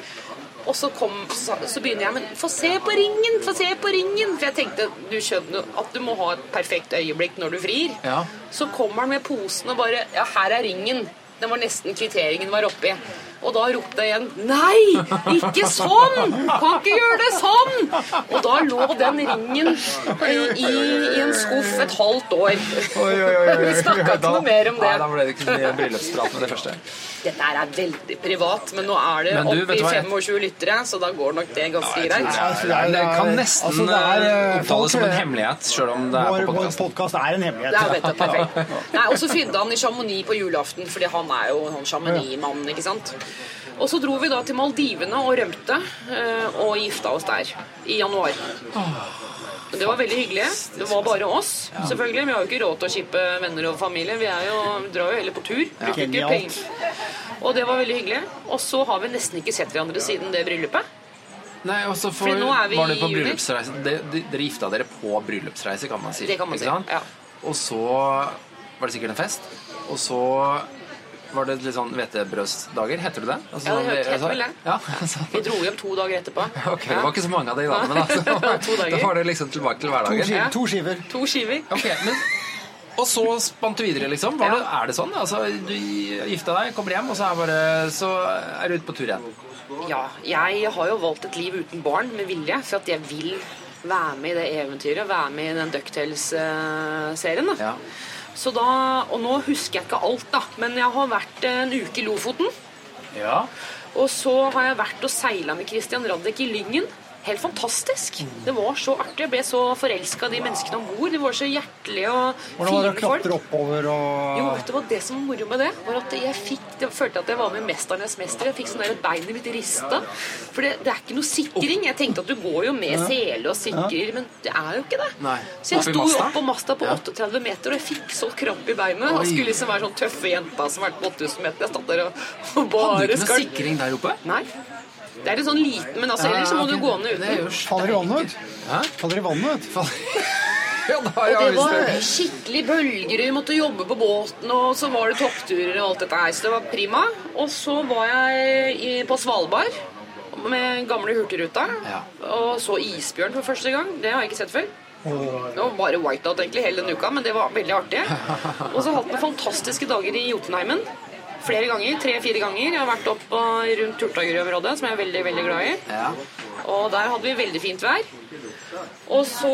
[SPEAKER 2] Og så, kom, så, så begynner jeg, men få se på ringen, få se på ringen. For jeg tenkte du skjønner at du må ha et perfekt øyeblikk når du frir.
[SPEAKER 1] Ja.
[SPEAKER 2] Så kommer han med posen og bare Ja, her er ringen. Den var nesten kvitteringen var oppi. Og da ropte jeg igjen Nei! Ikke sånn! Kan ikke gjøre det sånn! Og da lå den ringen i, i, i en skuff et halvt år. Vi snakka ikke noe mer om
[SPEAKER 1] Nei, da
[SPEAKER 2] det.
[SPEAKER 1] ble det ikke mye bryllupsprat med det første.
[SPEAKER 2] Dette her er veldig privat, men nå er det
[SPEAKER 1] oppi du,
[SPEAKER 2] oppe i
[SPEAKER 1] du hva jeg-
[SPEAKER 2] 25 lyttere, så da går nok det ganske greit.
[SPEAKER 1] jeg det, er, det kan nesten
[SPEAKER 3] Altså, det er,
[SPEAKER 1] eh,
[SPEAKER 3] eh,
[SPEAKER 1] omtales som en hemmelighet, sjøl om det er på
[SPEAKER 3] vår
[SPEAKER 1] podkast.
[SPEAKER 3] er en hemmelighet.
[SPEAKER 2] Det er. Og så fydde han i Chamonix på julaften, fordi han er jo en Chamonix-mann, ikke sant? Og så dro vi da til Maldivene og rømte eh, og gifta oss der i januar. Det var veldig hyggelig. Det var bare oss, selvfølgelig. Vi har jo ikke råd til å shippe venner og familie. Vi, er jo, drar jo heller på tur. Bruker ikke penger. Og det var veldig hyggelig. Og så har vi nesten ikke sett hverandre siden det bryllupet.
[SPEAKER 1] Nei, og så var det på bryllupsreise de, de, Dere gifta dere på bryllupsreise, kan man si.
[SPEAKER 2] Det kan man si, ja.
[SPEAKER 1] Og så var det sikkert en fest. Og så var det litt sånn hvetebrødsdager. Heter det det? Altså,
[SPEAKER 2] Ja, det
[SPEAKER 1] sånn-
[SPEAKER 2] heter
[SPEAKER 1] altså-
[SPEAKER 2] vel det.
[SPEAKER 1] Ja, altså.
[SPEAKER 2] Vi dro hjem to dager etterpå.
[SPEAKER 1] Ok, det var ikke så mange av de da, men altså,
[SPEAKER 2] To dager.
[SPEAKER 1] da var det liksom tilbake til
[SPEAKER 3] To,
[SPEAKER 1] hverdagen.
[SPEAKER 3] skiver,
[SPEAKER 2] Ja.
[SPEAKER 3] to skiver.
[SPEAKER 2] To skiver.
[SPEAKER 1] Okay, men Og så spant du videre, liksom? Var det, er det sånn? Altså, du gifta deg, kommer hjem, og så er, bare, så er du ute på tur igjen?
[SPEAKER 2] Ja, jeg har jo valgt et liv uten barn med vilje, for at jeg vil være med i det eventyret, være med i den Ducktails-serien. da.
[SPEAKER 1] Ja.
[SPEAKER 2] Så da, Og nå husker jeg ikke alt, da, men jeg har vært en uke i Lofoten.
[SPEAKER 1] ja.
[SPEAKER 2] Og så har jeg vært og seila med Christian Radek i Lyngen. Helt fantastisk. Det var så artig. Jeg ble så forelska i de menneskene om bord. De var så hjertelige og fine folk.
[SPEAKER 3] Hvordan var det å klatre oppover og
[SPEAKER 2] Jo, vet du hva det som var moro med det? Var at jeg fikk, jeg følte at jeg var med i 'Mesternes mester'. Jeg fikk sånn der beinet mitt rista. For det, det er ikke noe sikring. Jeg tenkte at du går jo med sele og sikrer, men det er jo ikke det.
[SPEAKER 1] Nei.
[SPEAKER 2] Så jeg sto opp på masta på 38 meter, og jeg fikk så krampe i beinet. Og skulle liksom være sånn tøffe jenta som har vært på 8000 meter. Jeg stod der og, og
[SPEAKER 1] Hadde du ikke noe sikring der oppe?
[SPEAKER 2] Nei. Det er en sånn liten, men altså, ellers så må du gå ned uten.
[SPEAKER 3] Faller i vannet ut. Faller i vannet ut.
[SPEAKER 1] Ja,
[SPEAKER 2] Og det var skikkelig bølger, vi måtte jobbe på båten, og så var det toppturer og alt dette her, så det var prima. Og så var jeg på Svalbard med gamle Hurtigruta, og så isbjørn for første gang. Det har jeg ikke sett før. Det var bare whiteout egentlig hele den uka, men det var veldig artig. Og så hatt vi fantastiske dager i Jotunheimen. Flere ganger, tre-fire ganger. Jeg har vært opp og rundt Turtagerø-området, som jeg er veldig, veldig glad i.
[SPEAKER 1] Ja.
[SPEAKER 2] Og der hadde vi veldig fint vær. Og så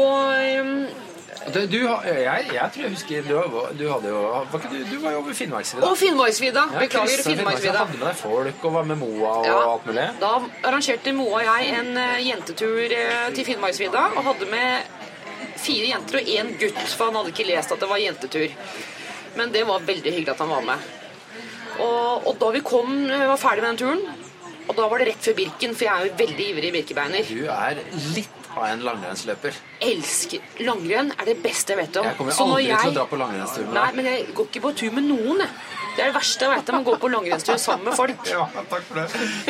[SPEAKER 2] um,
[SPEAKER 1] Du, du, jeg, jeg tror jeg husker Du, du hadde jo var ikke du, var jo over Finnmarksvidda.
[SPEAKER 2] Og Finnmarksvidda. Beklager, Finnmarksvidda.
[SPEAKER 1] Hadde med deg folk og var med Moa og
[SPEAKER 2] Ja,
[SPEAKER 1] alt mulig.
[SPEAKER 2] Da arrangerte Moa og jeg en eh, jentetur eh, til Finnmarksvidda og hadde med fire jenter og én gutt, for han hadde ikke lest at det var jentetur. Men det var veldig hyggelig at han var med. Og, og da vi kom, eh, var ferdig med den turen, og da var det rett før Birken, for jeg er jo veldig ivrig birkebeiner.
[SPEAKER 1] Du er litt av en langrennsløper.
[SPEAKER 2] Elsker langrenn er det beste jeg vet om.
[SPEAKER 1] Jeg kommer aldri til å dra på langrennstur med
[SPEAKER 2] Nei, men jeg går ikke på tur med noen, jeg. Det er det verste jeg vet om, å gå på langrennstur sammen med folk.
[SPEAKER 1] Ja, takk for det.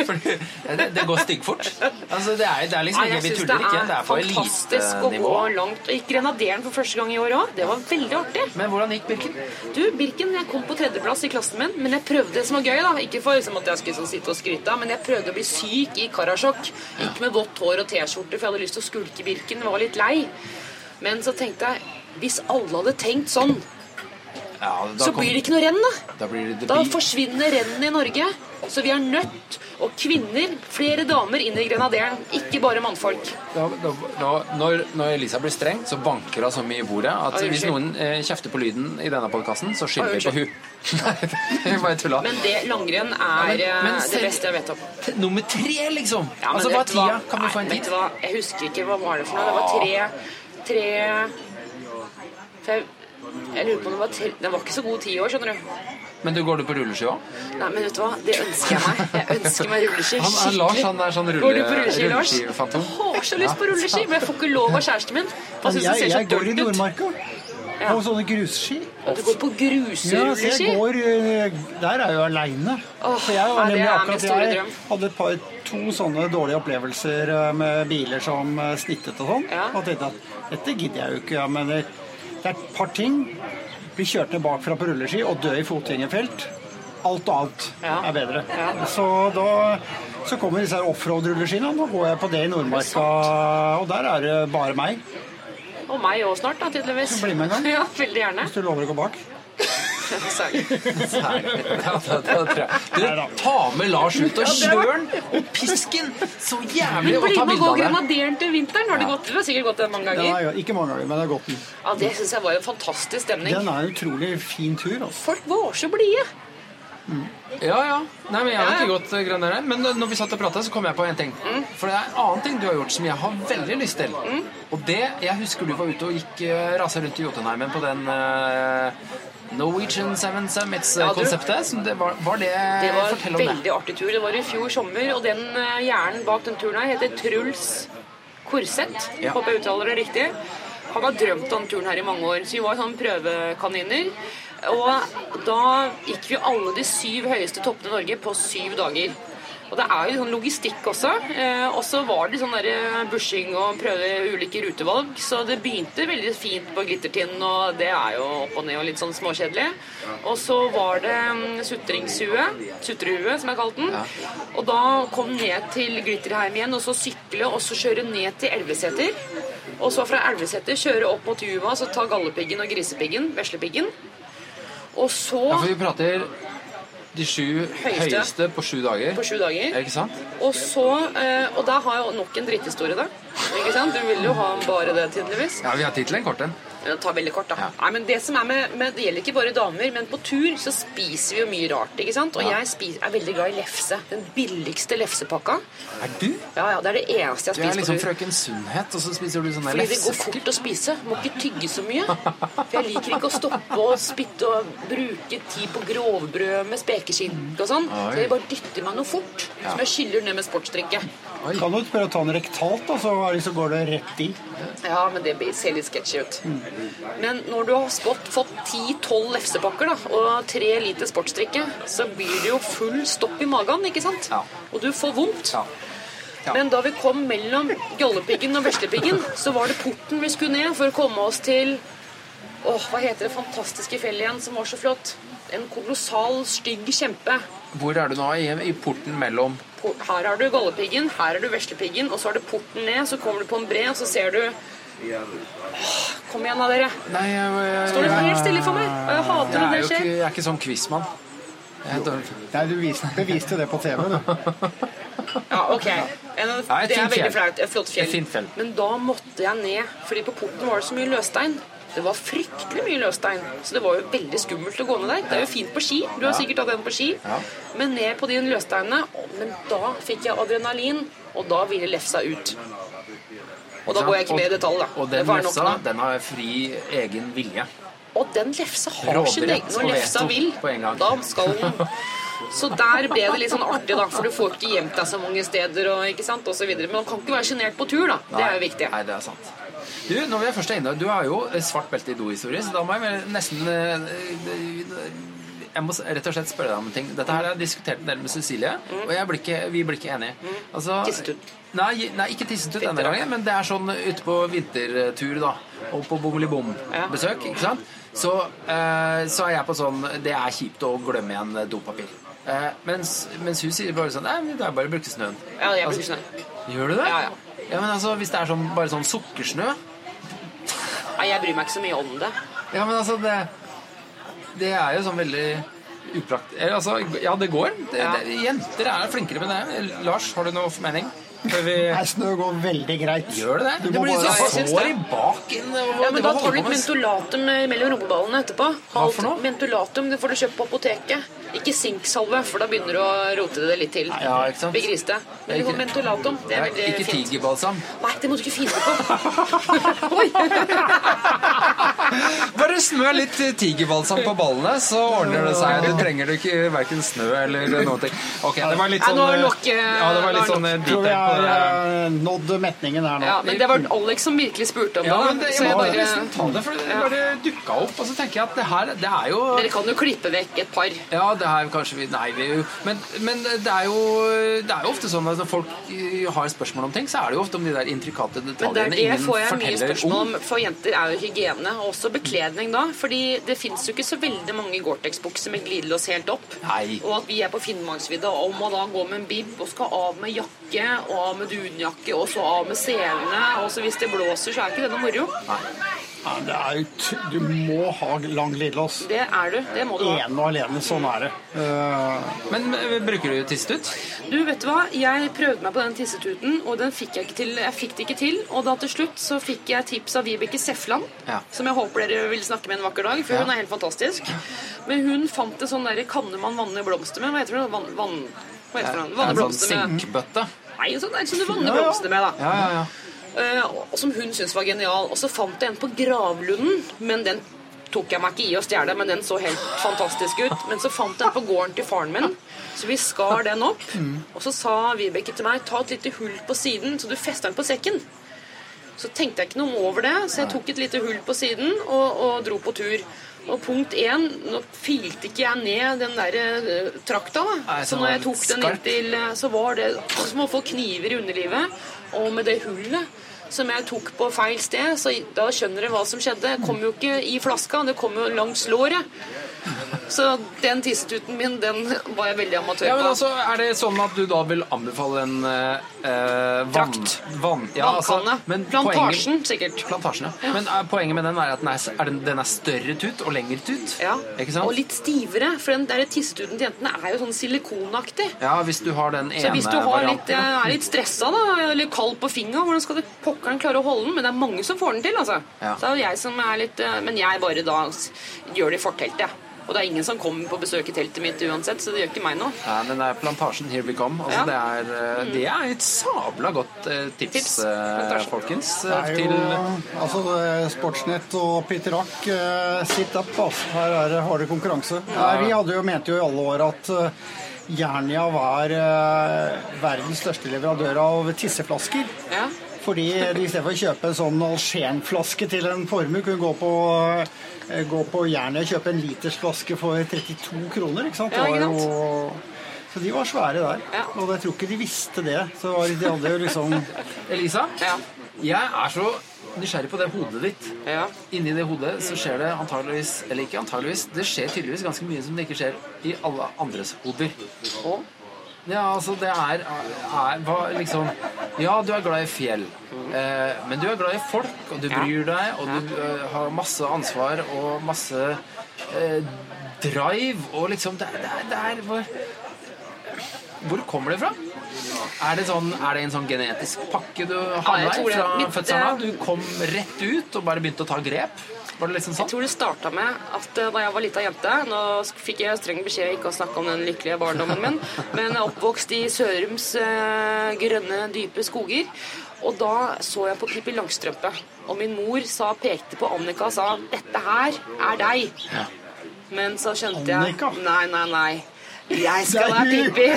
[SPEAKER 1] Fordi det, det går styggfort. Altså, det, er, det er liksom
[SPEAKER 2] Nei,
[SPEAKER 1] ikke Vi tuller ikke. Det er på
[SPEAKER 2] fantastisk å gå langt. Og gikk Grenaderen for første gang i år òg. Det var veldig artig.
[SPEAKER 1] Men hvordan gikk Birken?
[SPEAKER 2] Du, Birken, jeg kom på tredjeplass i klassen min, men jeg prøvde det som var gøy. da Ikke for liksom, at jeg skulle sitte og skryte men jeg prøvde å bli syk i Karasjok. Gikk med vått hår og T-skjorte, for jeg hadde lyst til å skulke Birken. Var litt lei. Men så tenkte jeg hvis alle hadde tenkt sånn,
[SPEAKER 1] Ja,
[SPEAKER 2] så
[SPEAKER 1] kom-
[SPEAKER 2] blir det ikke noe renn, da.
[SPEAKER 1] Da blir det
[SPEAKER 2] Da forsvinner rennet i Norge. Så vi er nødt, og kvinner, flere damer inn i Grenaderen. Ikke bare mannfolk.
[SPEAKER 1] Da, da, da, når, når Elisa blir streng, så banker hun så mye i bordet at hvis noen eh, kjefter på lyden i denne podkasten, så skylder vi på hun. Nei, bare tulla.
[SPEAKER 2] Men det langrenn er
[SPEAKER 1] men-
[SPEAKER 2] eh,
[SPEAKER 1] men
[SPEAKER 2] det beste jeg vet om.
[SPEAKER 1] Nummer tre, liksom!
[SPEAKER 2] Ja,
[SPEAKER 1] altså, hva tida? Kan vi få en tid?
[SPEAKER 2] hva? Jeg husker ikke hva var det for noe. Det var tre Tre fem, jeg, jeg lurer på om det var tre Det var ikke så god tid i år, skjønner du.
[SPEAKER 1] Men du går du på rulleski òg?
[SPEAKER 2] Nei, men vet du hva? Det ønsker jeg meg. Jeg ønsker meg rulleski.
[SPEAKER 1] Han, han Lars han er sånn rulle,
[SPEAKER 2] Går du på rulleski, Lars?
[SPEAKER 1] rulleskifantom.
[SPEAKER 2] Har så lyst på rulleski, men jeg får ikke lov av kjæresten min.
[SPEAKER 3] Jeg,
[SPEAKER 2] ser
[SPEAKER 3] jeg går i. Nordmarka. på har sånne grusski.
[SPEAKER 2] Du går på
[SPEAKER 3] Ja,
[SPEAKER 2] gruserulleski?
[SPEAKER 3] jeg går eh, Der er jeg jo aleine.
[SPEAKER 2] Åh,
[SPEAKER 3] jeg
[SPEAKER 2] ja,
[SPEAKER 3] var
[SPEAKER 2] det
[SPEAKER 3] nemlig
[SPEAKER 2] er min
[SPEAKER 3] akkurat
[SPEAKER 2] drøm.
[SPEAKER 3] jeg hadde et par, to sånne dårlige opplevelser eh, med biler som eh, snittet og sånn.
[SPEAKER 2] Ja.
[SPEAKER 3] Og tenkte at dette gidder jeg jo ikke. Ja, men det, det er et par ting. Bli kjørt ned bakfra på rulleski og dø i fotgjengerfelt. Alt annet
[SPEAKER 2] Ja.
[SPEAKER 3] er bedre.
[SPEAKER 2] Ja.
[SPEAKER 3] Så da så kommer disse offroad-rulleskiene. Nå går jeg på det i Nordmarka, og der er det bare meg.
[SPEAKER 2] Og meg òg snart, da, tydeligvis.
[SPEAKER 3] Bli med en gang.
[SPEAKER 2] Ja, veldig gjerne.
[SPEAKER 3] Hvis du lover å gå bak.
[SPEAKER 2] Særlig.
[SPEAKER 1] Særlig. Ja, da- da tror jeg. Du, ta med Lars ut og kjør den! Og pisken! Så jævlig!
[SPEAKER 2] Men
[SPEAKER 1] Og
[SPEAKER 2] bli
[SPEAKER 1] ta
[SPEAKER 2] med og gå
[SPEAKER 1] av det.
[SPEAKER 2] Grenaderen til vinteren. Har du gått? Du har sikkert gått den mange
[SPEAKER 3] ganger.
[SPEAKER 2] ganger.
[SPEAKER 3] ja, ikke mange ganger, men det har gått den.
[SPEAKER 2] Ja, Det syns jeg var en fantastisk stemning.
[SPEAKER 3] Den er en utrolig fin tur. Altså.
[SPEAKER 2] Folk var så blide.
[SPEAKER 1] Ja, ja. Nei, men Jeg
[SPEAKER 2] Ja,
[SPEAKER 1] ikke gått eh, Grenaderen. Men når vi satt og pratet, så kom jeg på en ting. For det er en annen ting du har gjort som jeg har veldig lyst til. Og det Jeg husker du var ute og gikk uh, rasa rundt i Jotunheimen på den uh, Norwegian Seven. Summits-konseptet. Ja, det var, var det
[SPEAKER 2] Det var en veldig artig tur. Det var i fjor sommer, og den uh, hjernen bak den turen her heter Truls Korseth.
[SPEAKER 1] Ja.
[SPEAKER 2] Håper jeg uttaler det riktig. Han har drømt om turen her i mange år, så vi var sånn prøvekaniner. Og da gikk vi alle de syv høyeste toppene i Norge på syv dager. Og det er jo sånn logistikk også. Eh, og så var det sånn der eh, bushing og prøve ulike rutevalg. Så det begynte veldig fint på Glittertind, og det er jo opp og ned og litt sånn småkjedelig. Og så var det mm, sutringshue, sutrehue som jeg kalte den. Og da kom ned til Glitterheim igjen, og så sykle og så kjøre ned til Elveseter. Og så fra Elveseter kjøre opp mot Juva, så ta Gallepiggen og Grisepiggen, Veslepiggen. Og så
[SPEAKER 1] Ja, for vi prater de sju
[SPEAKER 2] Høyeste.
[SPEAKER 1] høyeste, på sju dager.
[SPEAKER 2] på sju dager.
[SPEAKER 1] Er ikke sant?
[SPEAKER 2] Og så, eh, og da har jeg nok en dritthistorie, da. Ikke sant? Du vil jo ha bare det, tydeligvis.
[SPEAKER 1] Ja, vi har tid til en kort en.
[SPEAKER 2] Jeg tar veldig kort, da.
[SPEAKER 1] Ja.
[SPEAKER 2] Nei, men Det som er med, med, det gjelder ikke bare damer, men på tur så spiser vi jo mye rart. ikke sant? Og
[SPEAKER 1] Ja.
[SPEAKER 2] jeg spiser, er veldig glad i lefse. Den billigste lefsepakka.
[SPEAKER 1] Er du?
[SPEAKER 2] Ja, ja, Det er det eneste jeg
[SPEAKER 1] Du er liksom frøken Sunnhet, og så spiser du sånne
[SPEAKER 2] Fordi det går fort å spise. Må ikke tygge så mye. For jeg liker ikke å stoppe og spytte og bruke tid på grovbrød med spekeskinn og sånn. Så jeg bare dytter meg noe fort, som jeg skyller ned med sportsdrikke.
[SPEAKER 3] Kan du prøve å ta den rektalt, da, så liksom går det rett i.
[SPEAKER 2] Ja, men det ser litt sketchy ut. Men når du har spott, fått ti-tolv lefsepakker da, og tre liter sportsdrikke, så blir det jo full stopp i magen, ikke sant?
[SPEAKER 1] Ja.
[SPEAKER 2] Og du får vondt.
[SPEAKER 1] Ja. Ja.
[SPEAKER 2] Men da vi kom mellom Gjollepiggen og Veslepiggen, så var det porten vi skulle ned for å komme oss til Åh, hva heter det fantastiske fjellet igjen som var så flott? En kolossal, stygg kjempe.
[SPEAKER 1] Hvor er du nå? I, i porten mellom
[SPEAKER 2] Her har du Gallepiggen, her har du Veslepiggen, og så har du porten ned, så kommer du på en bre, og så ser du Åh, Kom igjen da, dere.
[SPEAKER 1] Nei, jeg, jeg,
[SPEAKER 2] Står det helt stille for meg? Og jeg hater
[SPEAKER 1] jeg,
[SPEAKER 2] når det
[SPEAKER 1] jo ikke,
[SPEAKER 2] skjer.
[SPEAKER 1] jeg er ikke sånn quizmann. Jeg.
[SPEAKER 3] Nei, du viste, beviste det på TV, du.
[SPEAKER 2] Ja, ok. En,
[SPEAKER 1] Ja,
[SPEAKER 2] det er veldig flaut. Et flott fjell.
[SPEAKER 1] Fjell.
[SPEAKER 2] Men da måtte jeg ned, fordi på porten var det så mye løsstein. Det var fryktelig mye løsstein, så det var jo veldig skummelt å gå ned der. Det er jo fint på ski, du har sikkert hatt en på ski,
[SPEAKER 1] Ja.
[SPEAKER 2] men ned på de løssteinene Men da fikk jeg adrenalin, og da ville lefsa ut. Og da går jeg ikke mer i detalj, da.
[SPEAKER 1] Og den lefsa, den har fri egen vilje.
[SPEAKER 2] Og den lefsa har
[SPEAKER 1] Råderett
[SPEAKER 2] sin egen Når lefsa vil, da skal den Så der ble det litt sånn artig, da, for du får ikke gjemt deg så mange steder og, og så videre. Men man kan ikke være sjenert på tur, da. Det er jo viktig.
[SPEAKER 1] Nei, det er sant. Du, når vi er først inne, du har jo svart belte i dohistorie, så da må jeg nesten eh, Jeg må rett og slett spørre deg om en ting. Dette her har jeg diskutert en del med Cecilie, og jeg blir ikke, vi blir ikke enige. Altså,
[SPEAKER 2] Tissetut.
[SPEAKER 1] Nei, nei, ikke tissetut denne gangen, men det er sånn ute på vintertur, da. Og på Bommelibom-besøk, ikke sant. Så, eh, så er jeg på sånn Det er kjipt å glemme igjen dopapir. Eh, mens, mens hun sier bare sånn Nei, det er bare å bruke snøen.
[SPEAKER 2] Ja, jeg
[SPEAKER 1] Altså,
[SPEAKER 2] bruker snø.
[SPEAKER 1] Gjør du det?
[SPEAKER 2] Ja, ja.
[SPEAKER 1] Ja, men altså, Hvis det er sånn, bare sånn sukkersnø
[SPEAKER 2] jeg bryr meg ikke så mye om det.
[SPEAKER 1] Ja, men altså, det, det er jo sånn veldig uprakt... Altså, ja, det går. Det,
[SPEAKER 2] Ja.
[SPEAKER 1] det, jenter er flinkere med det. Lars, har du noe mening? Før vi
[SPEAKER 3] Nei, snø går veldig greit.
[SPEAKER 1] gjør det det?
[SPEAKER 3] Du
[SPEAKER 1] Det
[SPEAKER 3] må
[SPEAKER 1] blir
[SPEAKER 3] bare-
[SPEAKER 1] så
[SPEAKER 2] jeg det.
[SPEAKER 1] i baken. og
[SPEAKER 2] Ja, men Da tar du litt mentolatum mellom rumpeballene etterpå.
[SPEAKER 1] Hva for noe?
[SPEAKER 2] Mentolatum det får du kjøpt på apoteket. Ikke sinksalve, for da begynner du å rote det litt til.
[SPEAKER 1] Ja, ikke sant?
[SPEAKER 2] Bli grisete. Men du
[SPEAKER 1] Ikke-
[SPEAKER 2] mentolatum. Det er
[SPEAKER 1] Nei,
[SPEAKER 2] veldig
[SPEAKER 1] Ikke
[SPEAKER 2] fint.
[SPEAKER 1] tigerbalsam.
[SPEAKER 2] Nei, det må du ikke finne på. Oi!
[SPEAKER 1] Bare smør litt tigerbalsam på ballene, så ordner det seg. Du trenger ikke verken snø eller noe. ting. Ok, det var litt
[SPEAKER 2] Ja,
[SPEAKER 1] sånn
[SPEAKER 2] nå er nok, eh,
[SPEAKER 1] Ja, det var litt sånn eh,
[SPEAKER 3] Tror vi har eh, nådd metningen her nå.
[SPEAKER 2] Ja, men det var Alex som virkelig spurte om
[SPEAKER 1] Ja, men
[SPEAKER 2] det.
[SPEAKER 1] det,
[SPEAKER 2] Så
[SPEAKER 1] jeg
[SPEAKER 2] jeg
[SPEAKER 1] må
[SPEAKER 2] bare
[SPEAKER 1] nesten ta det, for det bare dukka opp. Og så tenker jeg at det her, det er jo
[SPEAKER 2] Dere kan jo klippe vekk et par.
[SPEAKER 1] Ja, det er kanskje vi Nei, vi Men, men det, er jo, det er jo ofte sånn at når folk eh, har spørsmål om ting, så er det jo ofte om de der intrikate
[SPEAKER 2] Men det
[SPEAKER 1] detaljene
[SPEAKER 2] det
[SPEAKER 1] ingen
[SPEAKER 2] får jeg mye spørsmål om. For jenter er jo hygiene, og også bekledning da. Fordi det fins jo ikke så veldig mange Gore-Tex-bukser med glidelås helt opp.
[SPEAKER 1] Nei.
[SPEAKER 2] Og at vi er på Finnmarksvidda og må da gå med en bib og skal av med jakke og av med dunjakke og så av med selene. Og så hvis det blåser, så er ikke det noe moro.
[SPEAKER 3] Ja, det er jo du må ha lang glidelås.
[SPEAKER 2] Det er du. Det må du ha.
[SPEAKER 3] Ene og alene. Sånn er det. Uh...
[SPEAKER 1] Men bruker du tissetut?
[SPEAKER 2] Du, vet du hva? Jeg prøvde meg på den tissetuten, og den fikk jeg ikke til. Jeg fikk det ikke til, og da til slutt så fikk jeg tips av Vibeke Sefland,
[SPEAKER 1] Ja.
[SPEAKER 2] som jeg håper dere vil snakke med en vakker dag, for hun er helt fantastisk. Men hun fant en sånn derre kanne man vanner blomster med. Hva heter det? Vann... vann hva heter det? Vanne
[SPEAKER 1] sånn
[SPEAKER 2] blomster med
[SPEAKER 1] sinkbøtte?
[SPEAKER 2] Nei, en sånn som du vanner
[SPEAKER 3] Ja, ja.
[SPEAKER 2] blomster med, da.
[SPEAKER 1] Ja, ja, ja.
[SPEAKER 2] Eh, som hun syntes var genial. Og så fant jeg en på Gravlunden, men den tok jeg meg ikke i å stjele, men den så helt fantastisk ut. Men så fant jeg den på gården til faren min, så vi skar den opp. Og så sa Vibeke til meg ta et lite hull på siden, så du fester den på sekken. Så tenkte jeg ikke noe over det, så jeg tok et lite hull på siden og, og dro på tur. Og punkt én, nå filte ikke jeg ned den der eh, trakta, da.
[SPEAKER 1] Nei,
[SPEAKER 2] Så når jeg tok
[SPEAKER 1] det
[SPEAKER 2] den inn til eh, Så var det som å få kniver i underlivet. Og med det hullet som jeg tok på feil sted, så da skjønner dere hva som skjedde. Det kom jo ikke i flaska, det kom jo langs låret. Så den tissetuten min, den var jeg veldig amatør
[SPEAKER 1] Ja, men
[SPEAKER 2] på.
[SPEAKER 1] altså, Er det sånn at du da vil anbefale en eh, vann...
[SPEAKER 2] Drakt.
[SPEAKER 1] vann ja, altså,
[SPEAKER 2] Vannkanne.
[SPEAKER 1] men
[SPEAKER 2] Plantasjen,
[SPEAKER 1] poenget-
[SPEAKER 2] sikkert.
[SPEAKER 1] Plantasjen, ja. Men eh, poenget med den er at den er, er den, den er større tut og lengre tut.
[SPEAKER 2] Ja? Og litt stivere, for den der tissetuten til jentene er jo sånn silikonaktig.
[SPEAKER 1] Ja, hvis du har den ene
[SPEAKER 2] Så hvis du har litt, eh, er litt stressa da, eller kald på fingra, hvordan skal du pokkeren klare å holde den? Men det er mange som får den til, altså.
[SPEAKER 1] Ja.
[SPEAKER 2] Så det er jo jeg som er litt eh, Men jeg bare da gjør det i forteltet, jeg. Og det er ingen som kommer på besøk i teltet mitt uansett, så det gjør ikke meg noe.
[SPEAKER 1] Ja, den der plantasjen Here We Come. Altså,
[SPEAKER 2] Ja.
[SPEAKER 1] det, er, eh, det er et sabla godt eh, tips,
[SPEAKER 2] Tips.
[SPEAKER 1] eh, folkens.
[SPEAKER 3] Det er jo, Til altså, er Sportsnett og Peter Rack, eh, sit up. Altså. Her er det harde konkurranse. Nei, vi hadde jo, mente jo i alle år at uh, Jernia var eh, verdens største leverandør av tisseflasker.
[SPEAKER 2] Ja.
[SPEAKER 3] Fordi de i stedet for å kjøpe en sånn Algén-flaske til en formue, kunne gå på, gå på Jernia og kjøpe en litersflaske for 32 kroner. ikke sant?
[SPEAKER 2] Ja,
[SPEAKER 3] Det
[SPEAKER 2] ikke
[SPEAKER 3] var jo, så de var svære der.
[SPEAKER 2] Ja.
[SPEAKER 3] Og jeg tror ikke de visste det. Så var- de hadde jo liksom
[SPEAKER 1] Elisa,
[SPEAKER 2] Ja.
[SPEAKER 1] jeg er så nysgjerrig på det hodet ditt.
[SPEAKER 2] ja.
[SPEAKER 1] Inni det hodet så skjer det antageligvis, eller ikke antageligvis, det skjer tydeligvis ganske mye som det ikke skjer i alle andres hoder.
[SPEAKER 2] Og?
[SPEAKER 1] Ja, altså det er, er hva, liksom Ja, du er glad i fjell, eh, men du er glad i folk, og du bryr deg, og du eh, har masse ansvar og masse eh, drive, og liksom Det, det, det er hvor, hvor kommer det fra? Er det, sånn, er det en sånn genetisk pakke du har med deg fra fødselen av? Du kom rett ut og bare begynte å ta grep? Var det liksom
[SPEAKER 2] Jeg
[SPEAKER 1] sånn?
[SPEAKER 2] tror det starta med at eh, da jeg var lita jente Nå fikk jeg streng beskjed ikke å snakke om den lykkelige barndommen min, men jeg er oppvokst i Sørums eh, grønne, dype skoger. Og da så jeg på Pippi Langstrømpe. Og min mor sa, pekte på Annika og sa 'Dette her er deg'. Men så skjønte jeg
[SPEAKER 3] Annika?
[SPEAKER 2] Nei, nei, nei. Jeg skal være Pippi.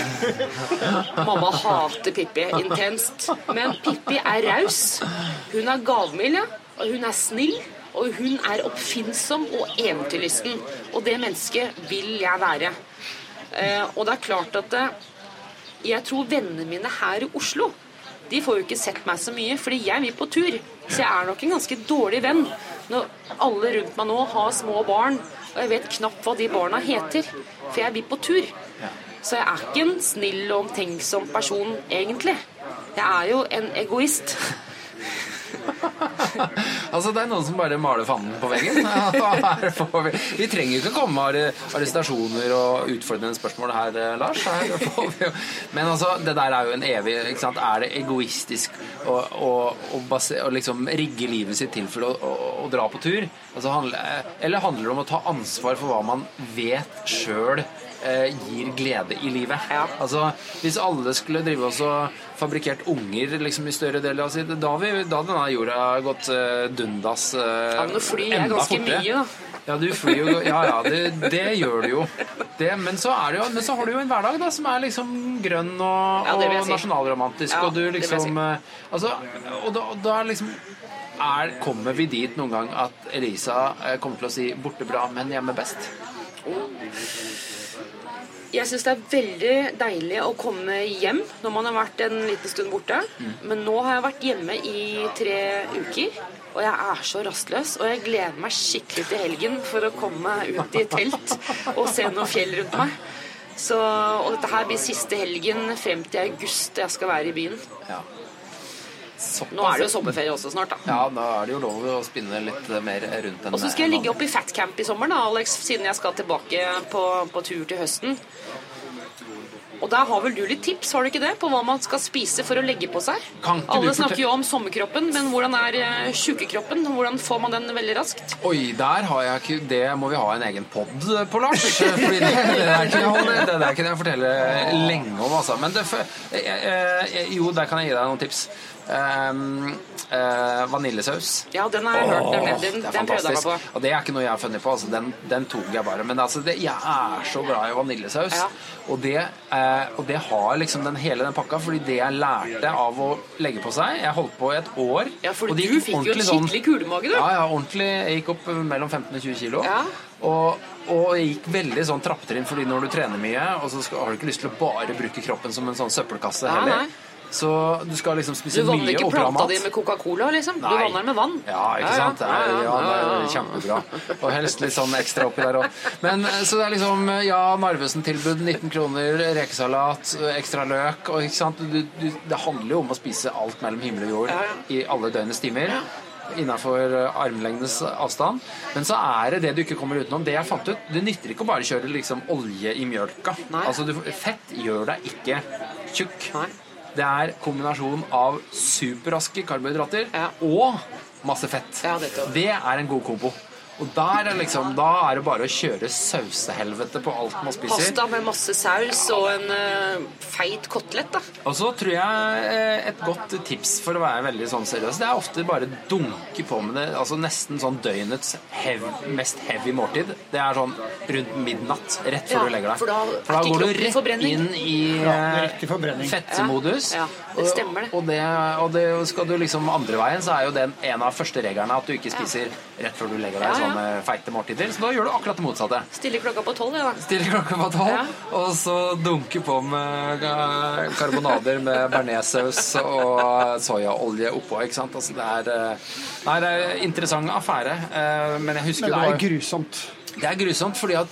[SPEAKER 2] Mamma hater Pippi intenst. Men Pippi er raus. Hun er gavmild, ja. og hun er snill. Og hun er oppfinnsom og eventyrlysten. Og det mennesket vil jeg være. Eh, og det er klart at eh, jeg tror vennene mine her i Oslo de får jo ikke sett meg så mye, fordi jeg vil på tur. Så jeg er nok en ganske dårlig venn når alle rundt meg nå har små barn, og jeg vet knapt hva de barna heter, for jeg vil på tur. Så jeg er ikke en snill og omtenksom person, egentlig. Jeg er jo en egoist.
[SPEAKER 1] Altså, det er noen som bare maler fanden på veggen. Vi. vi trenger jo ikke komme med arre- arrestasjoner og utfordrende spørsmål her, eh, Lars. Her. Men altså, det der er jo en evig? Er det egoistisk å, å, å, base, å liksom rigge livet sitt til for å, dra på tur? Altså, handle, eller handler det om å ta ansvar for hva man vet sjøl gir glede i livet?
[SPEAKER 2] Ja.
[SPEAKER 1] Altså, Hvis alle skulle drive oss og fabrikkert unger liksom, i større deler av sitt Da hadde denne jorda gått eh, dundas eh,
[SPEAKER 2] Ja, men nå flyr jeg
[SPEAKER 1] enda
[SPEAKER 2] ganske
[SPEAKER 1] fortere.
[SPEAKER 2] mye, da.
[SPEAKER 1] Ja, du flyr jo Ja, ja, det, det gjør du jo. Det, men, så det jo. men så har du jo en hverdag da, som er liksom grønn og,
[SPEAKER 2] Ja,
[SPEAKER 1] og
[SPEAKER 2] si.
[SPEAKER 1] nasjonalromantisk,
[SPEAKER 2] Ja,
[SPEAKER 1] og du liksom eh, Altså, og da, da liksom er, Kommer vi dit noen gang at Elisa eh, kommer til å si 'borte bra, men hjemme best'?
[SPEAKER 2] Jeg syns det er veldig deilig å komme hjem når man har vært en liten stund borte. Men nå har jeg vært hjemme i tre uker, og jeg er så rastløs. Og jeg gleder meg skikkelig til helgen for å komme meg ut i telt og se noen fjell rundt meg. Så, og dette her blir siste helgen frem til august jeg skal være i byen.
[SPEAKER 1] Ja.
[SPEAKER 2] Nå er det jo sommerferie også snart, da.
[SPEAKER 1] Ja, da er det jo lov å spinne litt mer rundt enn
[SPEAKER 2] Og så skal jeg ligge oppe i fatcamp i sommer, da, Alex, siden jeg skal tilbake på, på tur til høsten. Og der har vel du litt tips, har du ikke det, på hva man skal spise for å legge på seg? Alle snakker jo om sommerkroppen, men hvordan er tjukekroppen? Hvordan får man den veldig raskt?
[SPEAKER 1] Oi, der har jeg ikke Det må vi ha en egen pod på, Lars. Fordi det, det, der kan jeg holde, det der kan jeg fortelle lenge om, altså. Men det, eh, eh, jo, der kan jeg gi deg noen tips. Um, uh, vaniljesaus.
[SPEAKER 2] Ja, den har jeg hørt. Den, den, den prøvde jeg meg på.
[SPEAKER 1] Og det er ikke noe jeg har funnet på. Altså, den, den tok jeg bare. Men altså, det, jeg er så glad i vaniljesaus.
[SPEAKER 2] Ja.
[SPEAKER 1] Og, det, uh, og det har liksom den hele den pakka. Fordi det jeg lærte av å legge på seg Jeg holdt på i et år.
[SPEAKER 2] Ja, for du fikk jo en
[SPEAKER 1] sånn-
[SPEAKER 2] skikkelig kulemage, du.
[SPEAKER 1] Ja, ja, ordentlig. Jeg gikk opp mellom 15 og 20 kilo.
[SPEAKER 2] Ja.
[SPEAKER 1] Og, og jeg gikk veldig sånn trappetrinn, fordi når du trener mye, og så skal, har du ikke lyst til å bare bruke kroppen som en sånn søppelkasse
[SPEAKER 2] Nei,
[SPEAKER 1] heller.
[SPEAKER 2] nei.
[SPEAKER 1] Så du skal liksom spise
[SPEAKER 2] vanner
[SPEAKER 1] mye
[SPEAKER 2] Du
[SPEAKER 1] og bra
[SPEAKER 2] planta di med Coca-Cola, liksom? Du vanner den med vann?
[SPEAKER 1] Ja, ikke sant? Det er, ja, det er kjempebra. Og helst litt sånn ekstra oppi der òg. Men eh, så det er liksom Ja, Narvesen-tilbud, 19 kroner, rekesalat, ekstra løk og ikke sant? Du, du, Det handler jo om å spise alt mellom himmel og jord
[SPEAKER 2] Ja, ja.
[SPEAKER 1] i alle døgnets timer. Innafor armlengdes avstand. Men så er det det du ikke kommer utenom. Det jeg fant ut, Det nytter ikke å bare kjøre liksom olje i mjølka.
[SPEAKER 2] Nei.
[SPEAKER 1] Altså, du, Fett gjør deg ikke tjukk.
[SPEAKER 2] Nei.
[SPEAKER 1] Det er kombinasjon av superraske karbohydrater
[SPEAKER 2] Ja.
[SPEAKER 1] og masse fett.
[SPEAKER 2] Ja,
[SPEAKER 1] det er en god kombo. Og der er liksom, da er det bare å kjøre sausehelvete på alt man spiser.
[SPEAKER 2] Pasta med masse saus og en uh, feit kotelett, da.
[SPEAKER 1] Og så tror jeg eh, et godt tips for å være veldig sånn seriøs, det er ofte bare dunke på med det. Altså nesten sånn døgnets hev, mest heavy måltid. Det er sånn rundt midnatt, rett før
[SPEAKER 2] Ja,
[SPEAKER 1] du legger deg.
[SPEAKER 2] for da
[SPEAKER 1] For da går du rett inn i
[SPEAKER 3] uh,
[SPEAKER 1] fettemodus.
[SPEAKER 2] Ja, ja, det stemmer det.
[SPEAKER 1] Og, og, det, og det skal du liksom andre veien, så er jo det en av første reglene at du ikke spiser rett før du legger deg
[SPEAKER 2] ja.
[SPEAKER 1] Sånne feite måltider. Så da gjør du akkurat det motsatte.
[SPEAKER 2] Stiller klokka på tolv, ja. da.
[SPEAKER 1] Stille klokka på tolv,
[SPEAKER 2] Ja.
[SPEAKER 1] og så dunke på med eh, karbonader med bearnéssaus og soyaolje oppå. ikke sant? Altså, det er eh, Nei, det er en interessant affære, eh, men jeg husker
[SPEAKER 3] Men det
[SPEAKER 1] det
[SPEAKER 3] er
[SPEAKER 1] var
[SPEAKER 3] grusomt.
[SPEAKER 1] det er grusomt, fordi at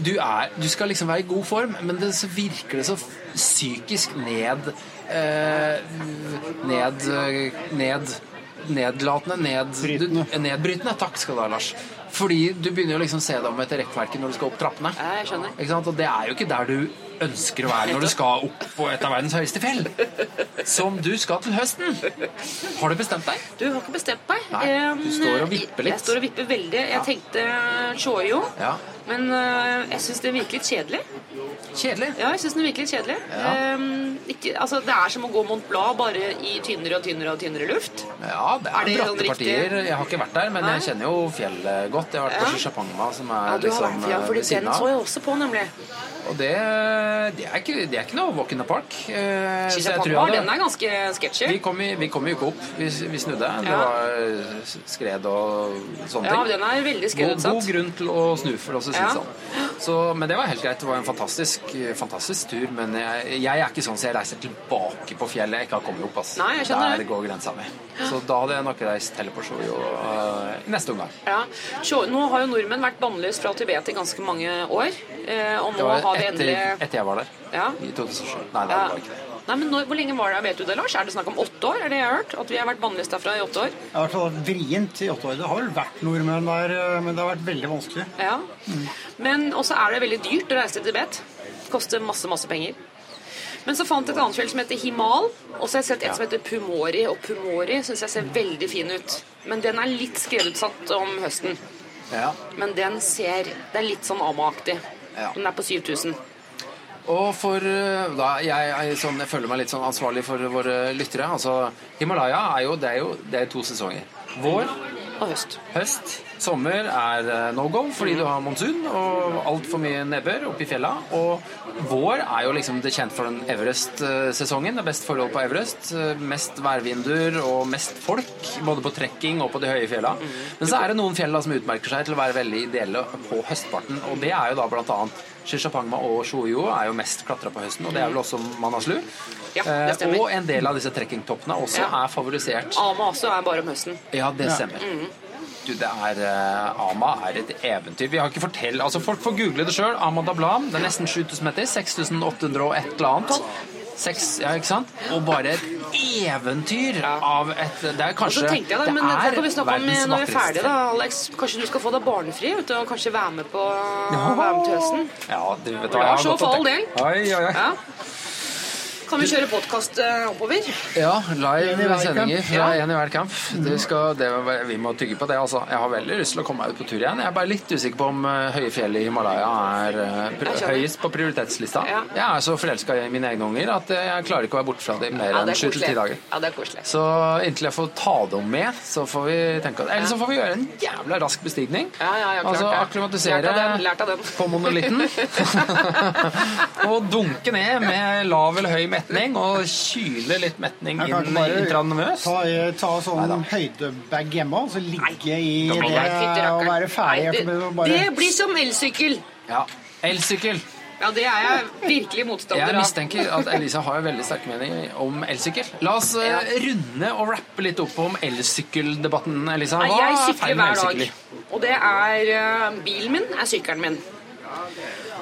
[SPEAKER 1] du, er, du skal liksom være i god form, men det, så virker det så psykisk ned eh, Ned Ned Nedlatende, ned,
[SPEAKER 3] Brytende.
[SPEAKER 1] Du, nedbrytende. Takk skal du ha, Lars. Fordi du begynner jo liksom å se deg om etter rekkverket når du skal opp trappene.
[SPEAKER 2] Jeg skjønner.
[SPEAKER 1] Ikke sant? Og det er jo ikke der du ønsker å være når du skal opp på et av verdens høyeste fjell. Som du skal til høsten. Har du bestemt deg?
[SPEAKER 2] Du har ikke bestemt deg.
[SPEAKER 1] Nei, du
[SPEAKER 2] Eh,
[SPEAKER 1] står og vipper litt.
[SPEAKER 2] Jeg står og vipper veldig. Jeg tenkte Choyo,
[SPEAKER 1] Ja.
[SPEAKER 2] men eh, jeg syns det virker litt kjedelig.
[SPEAKER 1] Kjedelig.
[SPEAKER 2] Ja, jeg syns den virker litt kjedelig.
[SPEAKER 1] Ja.
[SPEAKER 2] Um, ikke, altså, det er som å gå Mont Blanc, bare i tynnere og tynnere og tynnere luft.
[SPEAKER 1] Ja, det er,
[SPEAKER 2] Er det
[SPEAKER 1] bratte
[SPEAKER 2] sånn
[SPEAKER 1] partier. Jeg har ikke vært der, men
[SPEAKER 2] Nei?
[SPEAKER 1] jeg kjenner jo fjellet godt. Jeg har vært
[SPEAKER 2] Ja.
[SPEAKER 1] på Shishapangma, som er
[SPEAKER 2] Ja, du har
[SPEAKER 1] liksom
[SPEAKER 2] vært, ja,
[SPEAKER 1] for
[SPEAKER 2] fordi
[SPEAKER 1] ved
[SPEAKER 2] den så jeg også på, nemlig.
[SPEAKER 1] Og det, det, er ikke, det er ikke noe walk in the park. Eh, tror
[SPEAKER 2] Shishapangma, den er ganske sketchy.
[SPEAKER 1] vi vi kom jo ikke opp. Vi, vi snudde. Det
[SPEAKER 2] Ja.
[SPEAKER 1] var skred og sånne
[SPEAKER 2] Ja,
[SPEAKER 1] ting.
[SPEAKER 2] den er veldig
[SPEAKER 1] God, god grunn til å snu, for å si det
[SPEAKER 2] Ja.
[SPEAKER 1] sånn. Så, men det var helt greit. Det var en fantastisk, fantastisk tur. Men jeg, jeg er ikke sånn så jeg reiser tilbake på fjellet jeg ikke har kommet opp. Ass.
[SPEAKER 2] Nei, jeg skjønner
[SPEAKER 1] Der
[SPEAKER 2] det.
[SPEAKER 1] går grensa mi. Så da hadde jeg nok reist heller på Shoyo uh, neste omgang.
[SPEAKER 2] Ja. Nå har jo nordmenn vært bannlyst fra Tibet i ganske mange år. Eh, og
[SPEAKER 1] Det
[SPEAKER 2] nå har
[SPEAKER 1] etter,
[SPEAKER 2] endelig
[SPEAKER 1] jeg var der.
[SPEAKER 2] Ja.
[SPEAKER 1] I 2007. Nei, det
[SPEAKER 2] Ja.
[SPEAKER 1] var ikke det.
[SPEAKER 2] Nei, men når, Hvor lenge var det? Vet du det, Lars? Er det snakk om åtte år? Er det jeg har hørt? At vi har vært bannlyst derfra i åtte år?
[SPEAKER 3] Det har vært vrient i åtte år. Det har vel vært nordmenn der, eh, men det har vært veldig vanskelig.
[SPEAKER 2] Ja. Men også er det veldig dyrt å reise til Tibet. Koster masse, masse penger. Men så fant jeg et annet fjell som heter Himal, og så har jeg sett et som heter Pumori. Og Pumori syns jeg ser veldig fin ut. Men den er litt skredutsatt om høsten.
[SPEAKER 1] Ja.
[SPEAKER 2] Men den ser Det er litt sånn Ama-aktig.
[SPEAKER 1] Ja.
[SPEAKER 2] Den er på 7000.
[SPEAKER 1] Og for uh, da, jeg, sånn, jeg føler meg litt sånn ansvarlig for våre lyttere. Altså, Himalaya er jo, det er jo det er to sesonger. Vår,
[SPEAKER 2] Og høst.
[SPEAKER 1] høst, sommer er uh, no go fordi du har monsun og altfor mye nebber oppe i fjella. Og vår er jo liksom det kjent for den Everest-sesongen. Det er best forhold på Everest. Uh, Mest værvinduer og mest folk, både på trekking og på de høye fjella. Men så er det noen fjell da, som utmerker seg til å være veldig ideelle på høstparten. Og det er jo da blant annet Shishapangma og Shoyo er jo mest klatra på høsten, og det er vel også Manaslu.
[SPEAKER 2] Ja,
[SPEAKER 1] Eh, og en del av disse trekkingtoppene også
[SPEAKER 2] Ja.
[SPEAKER 1] er favorisert.
[SPEAKER 2] Ama også er bare om høsten.
[SPEAKER 1] Ja, det stemmer. Du, det er uh, Ama er et eventyr. Vi har ikke fortell, altså Folk får google det sjøl. Ama Dablam. Det er nesten 7000 meter. 6800 og et eller annet. Seks, ja, ikke sant? Og bare et eventyr av et Det er
[SPEAKER 2] Og
[SPEAKER 1] kanskje
[SPEAKER 2] så jeg da,
[SPEAKER 1] det
[SPEAKER 2] men det
[SPEAKER 1] er
[SPEAKER 2] kan vi snakke om når vi er ferdige, da, Alex. Kanskje du skal få deg barnefri vet du, og kanskje være med på være med til høsten?
[SPEAKER 1] Ja, du vet hva jeg har
[SPEAKER 2] så
[SPEAKER 1] gått
[SPEAKER 2] for
[SPEAKER 1] og
[SPEAKER 2] all
[SPEAKER 1] tenkt.
[SPEAKER 2] del.
[SPEAKER 1] Oi, oi, oi.
[SPEAKER 2] Ja. Kan vi kjøre podkast oppover?
[SPEAKER 1] Ja, live sendinger fra en i hver camp. Det skal, det, vi må tygge på det, altså. Jeg har veldig lyst til å komme meg ut på tur igjen. Jeg er bare litt usikker på om eh, høye fjell i Himalaya er eh, pr høyest på prioritetslista.
[SPEAKER 2] Ja.
[SPEAKER 1] Jeg er så forelska i mine egne unger at jeg klarer ikke å være borte fra dem mer
[SPEAKER 2] Ja,
[SPEAKER 1] enn
[SPEAKER 2] er
[SPEAKER 1] sju til ti dager.
[SPEAKER 2] Ja, det er koselig.
[SPEAKER 1] Så inntil jeg får ta dem med, så får vi tenke Eller så får vi gjøre en jævla rask bestigning.
[SPEAKER 2] Ja, ja, ja, klart
[SPEAKER 1] altså akklimatisere
[SPEAKER 2] Lært av den, lært av den.
[SPEAKER 1] på monolitten. og dunke ned med lav eller høy metning og kyle litt metning inn
[SPEAKER 3] ikke bare
[SPEAKER 1] intravenøst.
[SPEAKER 3] ta, ta sånn
[SPEAKER 1] Neida.
[SPEAKER 3] høydebag hjemme og så ligge i det
[SPEAKER 1] det-
[SPEAKER 3] og være ferdig.
[SPEAKER 2] Nei,
[SPEAKER 3] det,
[SPEAKER 2] det,
[SPEAKER 3] bare,
[SPEAKER 2] det blir som elsykkel.
[SPEAKER 1] Ja. Elsykkel.
[SPEAKER 2] Ja, det er jeg virkelig motstander
[SPEAKER 1] Jeg mistenker at Elisa har veldig sterke meninger om elsykkel. La oss eh,
[SPEAKER 2] Ja.
[SPEAKER 1] runde og rappe litt opp om elsykkeldebatten, Elisa.
[SPEAKER 2] Nei,
[SPEAKER 1] Hva
[SPEAKER 2] jeg
[SPEAKER 1] er
[SPEAKER 2] sykler hver dag. Og det er eh, Bilen min er sykkelen min.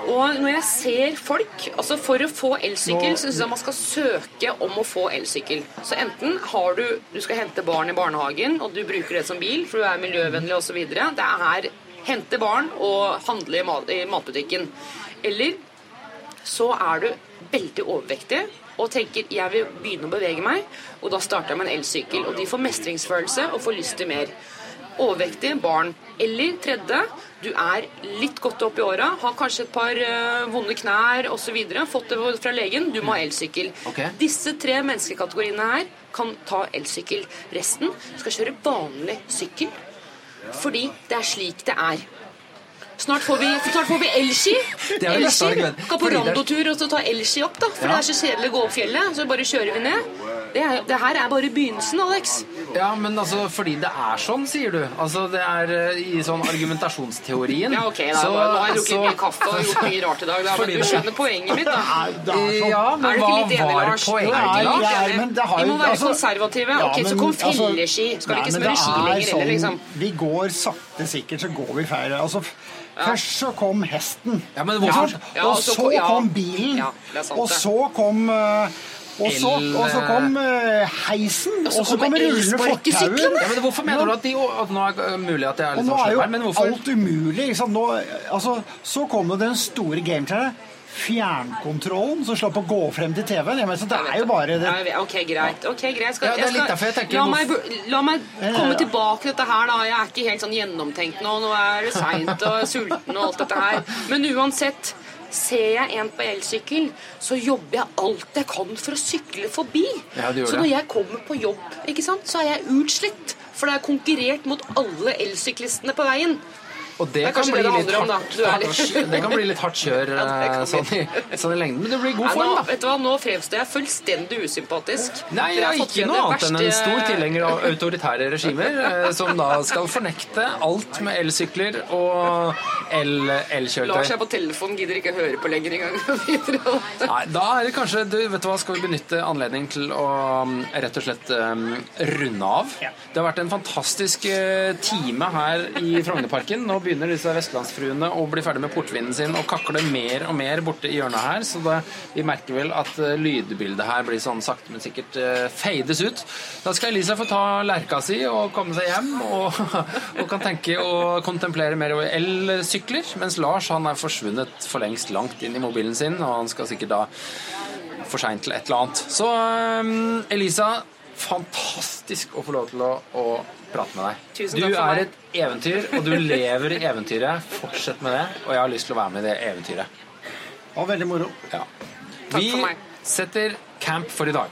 [SPEAKER 2] Og når jeg ser folk altså For å få elsykkel så syns jeg man skal søke om å få elsykkel. Så enten har du Du skal hente barn i barnehagen, og du bruker det som bil, for du er miljøvennlig osv. Det er hente barn og handle i, mat, i matbutikken. Eller så er du veldig overvektig og tenker jeg vil begynne å bevege meg, og da starter jeg med en elsykkel. Og de får mestringsfølelse og får lyst til mer. Overvektige barn. Eller tredje, du er litt godt opp i åra, har kanskje et par uh, vonde knær osv. Fått det fra legen, du må ha elsykkel.
[SPEAKER 1] Okay.
[SPEAKER 2] Disse tre menneskekategoriene her kan ta elsykkel. Resten skal kjøre vanlig sykkel. Fordi det er slik det er. Snart får vi, snart får vi elski. Elski. Skal på randotur og så ta elski opp, da. For
[SPEAKER 1] Ja.
[SPEAKER 2] det er så kjedelig å gå opp fjellet. Så bare kjører vi ned. Det, er, det her er bare begynnelsen, Alex.
[SPEAKER 1] Ja, men altså, fordi det er sånn, sier du. Altså, det er eh, i sånn argumentasjonsteorien.
[SPEAKER 2] Ja, ok, da.
[SPEAKER 1] Så-
[SPEAKER 2] nå har jeg drukket
[SPEAKER 1] så-
[SPEAKER 2] mye kaffe og gjort mye rart i dag, da. Men du skjønner poenget mitt, da.
[SPEAKER 3] Er, det er sånn.
[SPEAKER 1] Ja,
[SPEAKER 2] Er
[SPEAKER 1] men
[SPEAKER 2] du
[SPEAKER 1] hva
[SPEAKER 2] ikke litt enig,
[SPEAKER 1] var
[SPEAKER 2] Lars?
[SPEAKER 1] poenget?
[SPEAKER 2] Er
[SPEAKER 3] Nei,
[SPEAKER 2] litt
[SPEAKER 3] er- men det har
[SPEAKER 2] Vi må være
[SPEAKER 3] altså-
[SPEAKER 2] konservative.
[SPEAKER 3] Ja,
[SPEAKER 2] ok, så
[SPEAKER 3] men,
[SPEAKER 2] kom
[SPEAKER 3] altså,
[SPEAKER 2] felleski. Skal vi ikke smøre ski lenger heller, liksom?
[SPEAKER 3] sånn- Vi går sakte, sikkert, så går vi feil. Altså, Først så kom hesten.
[SPEAKER 1] Ja?
[SPEAKER 2] Ja,
[SPEAKER 3] og
[SPEAKER 2] så
[SPEAKER 3] så
[SPEAKER 2] kom-
[SPEAKER 3] bilen.
[SPEAKER 2] Ja, det er sant,
[SPEAKER 3] og så kom eh, Og så, og så kom eh, heisen, og så kom rullende fortauer.
[SPEAKER 1] ja, men Hvorfor mener du at, de, at nå er mulig at det er litt
[SPEAKER 3] nå
[SPEAKER 1] sånn
[SPEAKER 3] er jo
[SPEAKER 1] her, men hvorfor?
[SPEAKER 3] alt umulig. Nå, altså, så kom jo den store gameplayeren. Fjernkontrollen som slapp å gå frem til TV-en. Det er jo bare det.
[SPEAKER 2] Ok, greit. ok, greit. Skal,
[SPEAKER 1] Ja, det er litt derfor jeg tenker
[SPEAKER 2] la, meg, la meg komme tilbake til dette her, da. Jeg er ikke helt sånn gjennomtenkt nå. Nå er det seint og sulten og alt dette her. Men uansett. Ser jeg en på elsykkel, så jobber jeg alt jeg kan for å sykle forbi.
[SPEAKER 1] Ja,
[SPEAKER 2] så når jeg kommer på jobb, ikke sant, så er jeg utslitt. For det er konkurrert mot alle elsyklistene på veien.
[SPEAKER 1] Og det,
[SPEAKER 2] Det
[SPEAKER 1] kan bli
[SPEAKER 2] det det
[SPEAKER 1] litt
[SPEAKER 2] om,
[SPEAKER 1] hardt,
[SPEAKER 2] litt-
[SPEAKER 1] det kan bli litt hardt kjør
[SPEAKER 2] Ja,
[SPEAKER 1] eh, sånn, i, sånn i lengden. Men det blir god form,
[SPEAKER 2] nå,
[SPEAKER 1] da.
[SPEAKER 2] vet du hva, nå fremstår jeg fullstendig usympatisk.
[SPEAKER 1] Nei, jeg
[SPEAKER 2] har
[SPEAKER 1] er ikke noe annet enn en stor tilhenger av autoritære regimer, eh, som da skal fornekte alt med elsykler og el-
[SPEAKER 2] Lars
[SPEAKER 1] elkjøretøy.
[SPEAKER 2] er på telefon, gidder ikke høre på lenger engang.
[SPEAKER 1] Nei, da er det kanskje du, vet du hva, Skal vi benytte anledningen til å um, rett og slett um, runde av? Det har vært en fantastisk eh, time her i Frognerparken. Nå begynner disse vestlandsfruene å bli ferdig med portvinen sin og kakle mer og mer borte i hjørnet her. Så det, vi merker vel at eh, lydbildet her blir sånn sakte, men sikkert feides ut. Da skal Elisa få ta lerka si og komme seg hjem og, og kan tenke å kontemplere mer over elsykler, mens Lars han er forsvunnet for lengst langt inn i mobilen sin, og han skal sikkert da for seint til et eller annet. Så um, Elisa, fantastisk å få lov til å, å prate med deg.
[SPEAKER 2] Tusen
[SPEAKER 1] du
[SPEAKER 2] takk for
[SPEAKER 1] er
[SPEAKER 2] meg.
[SPEAKER 1] et eventyr, og du lever i eventyret. Fortsett med det, og jeg har lyst til å være med i det eventyret.
[SPEAKER 3] Det var veldig moro.
[SPEAKER 1] Ja.
[SPEAKER 2] Takk
[SPEAKER 1] Vi
[SPEAKER 2] for meg.
[SPEAKER 1] setter camp for i dag.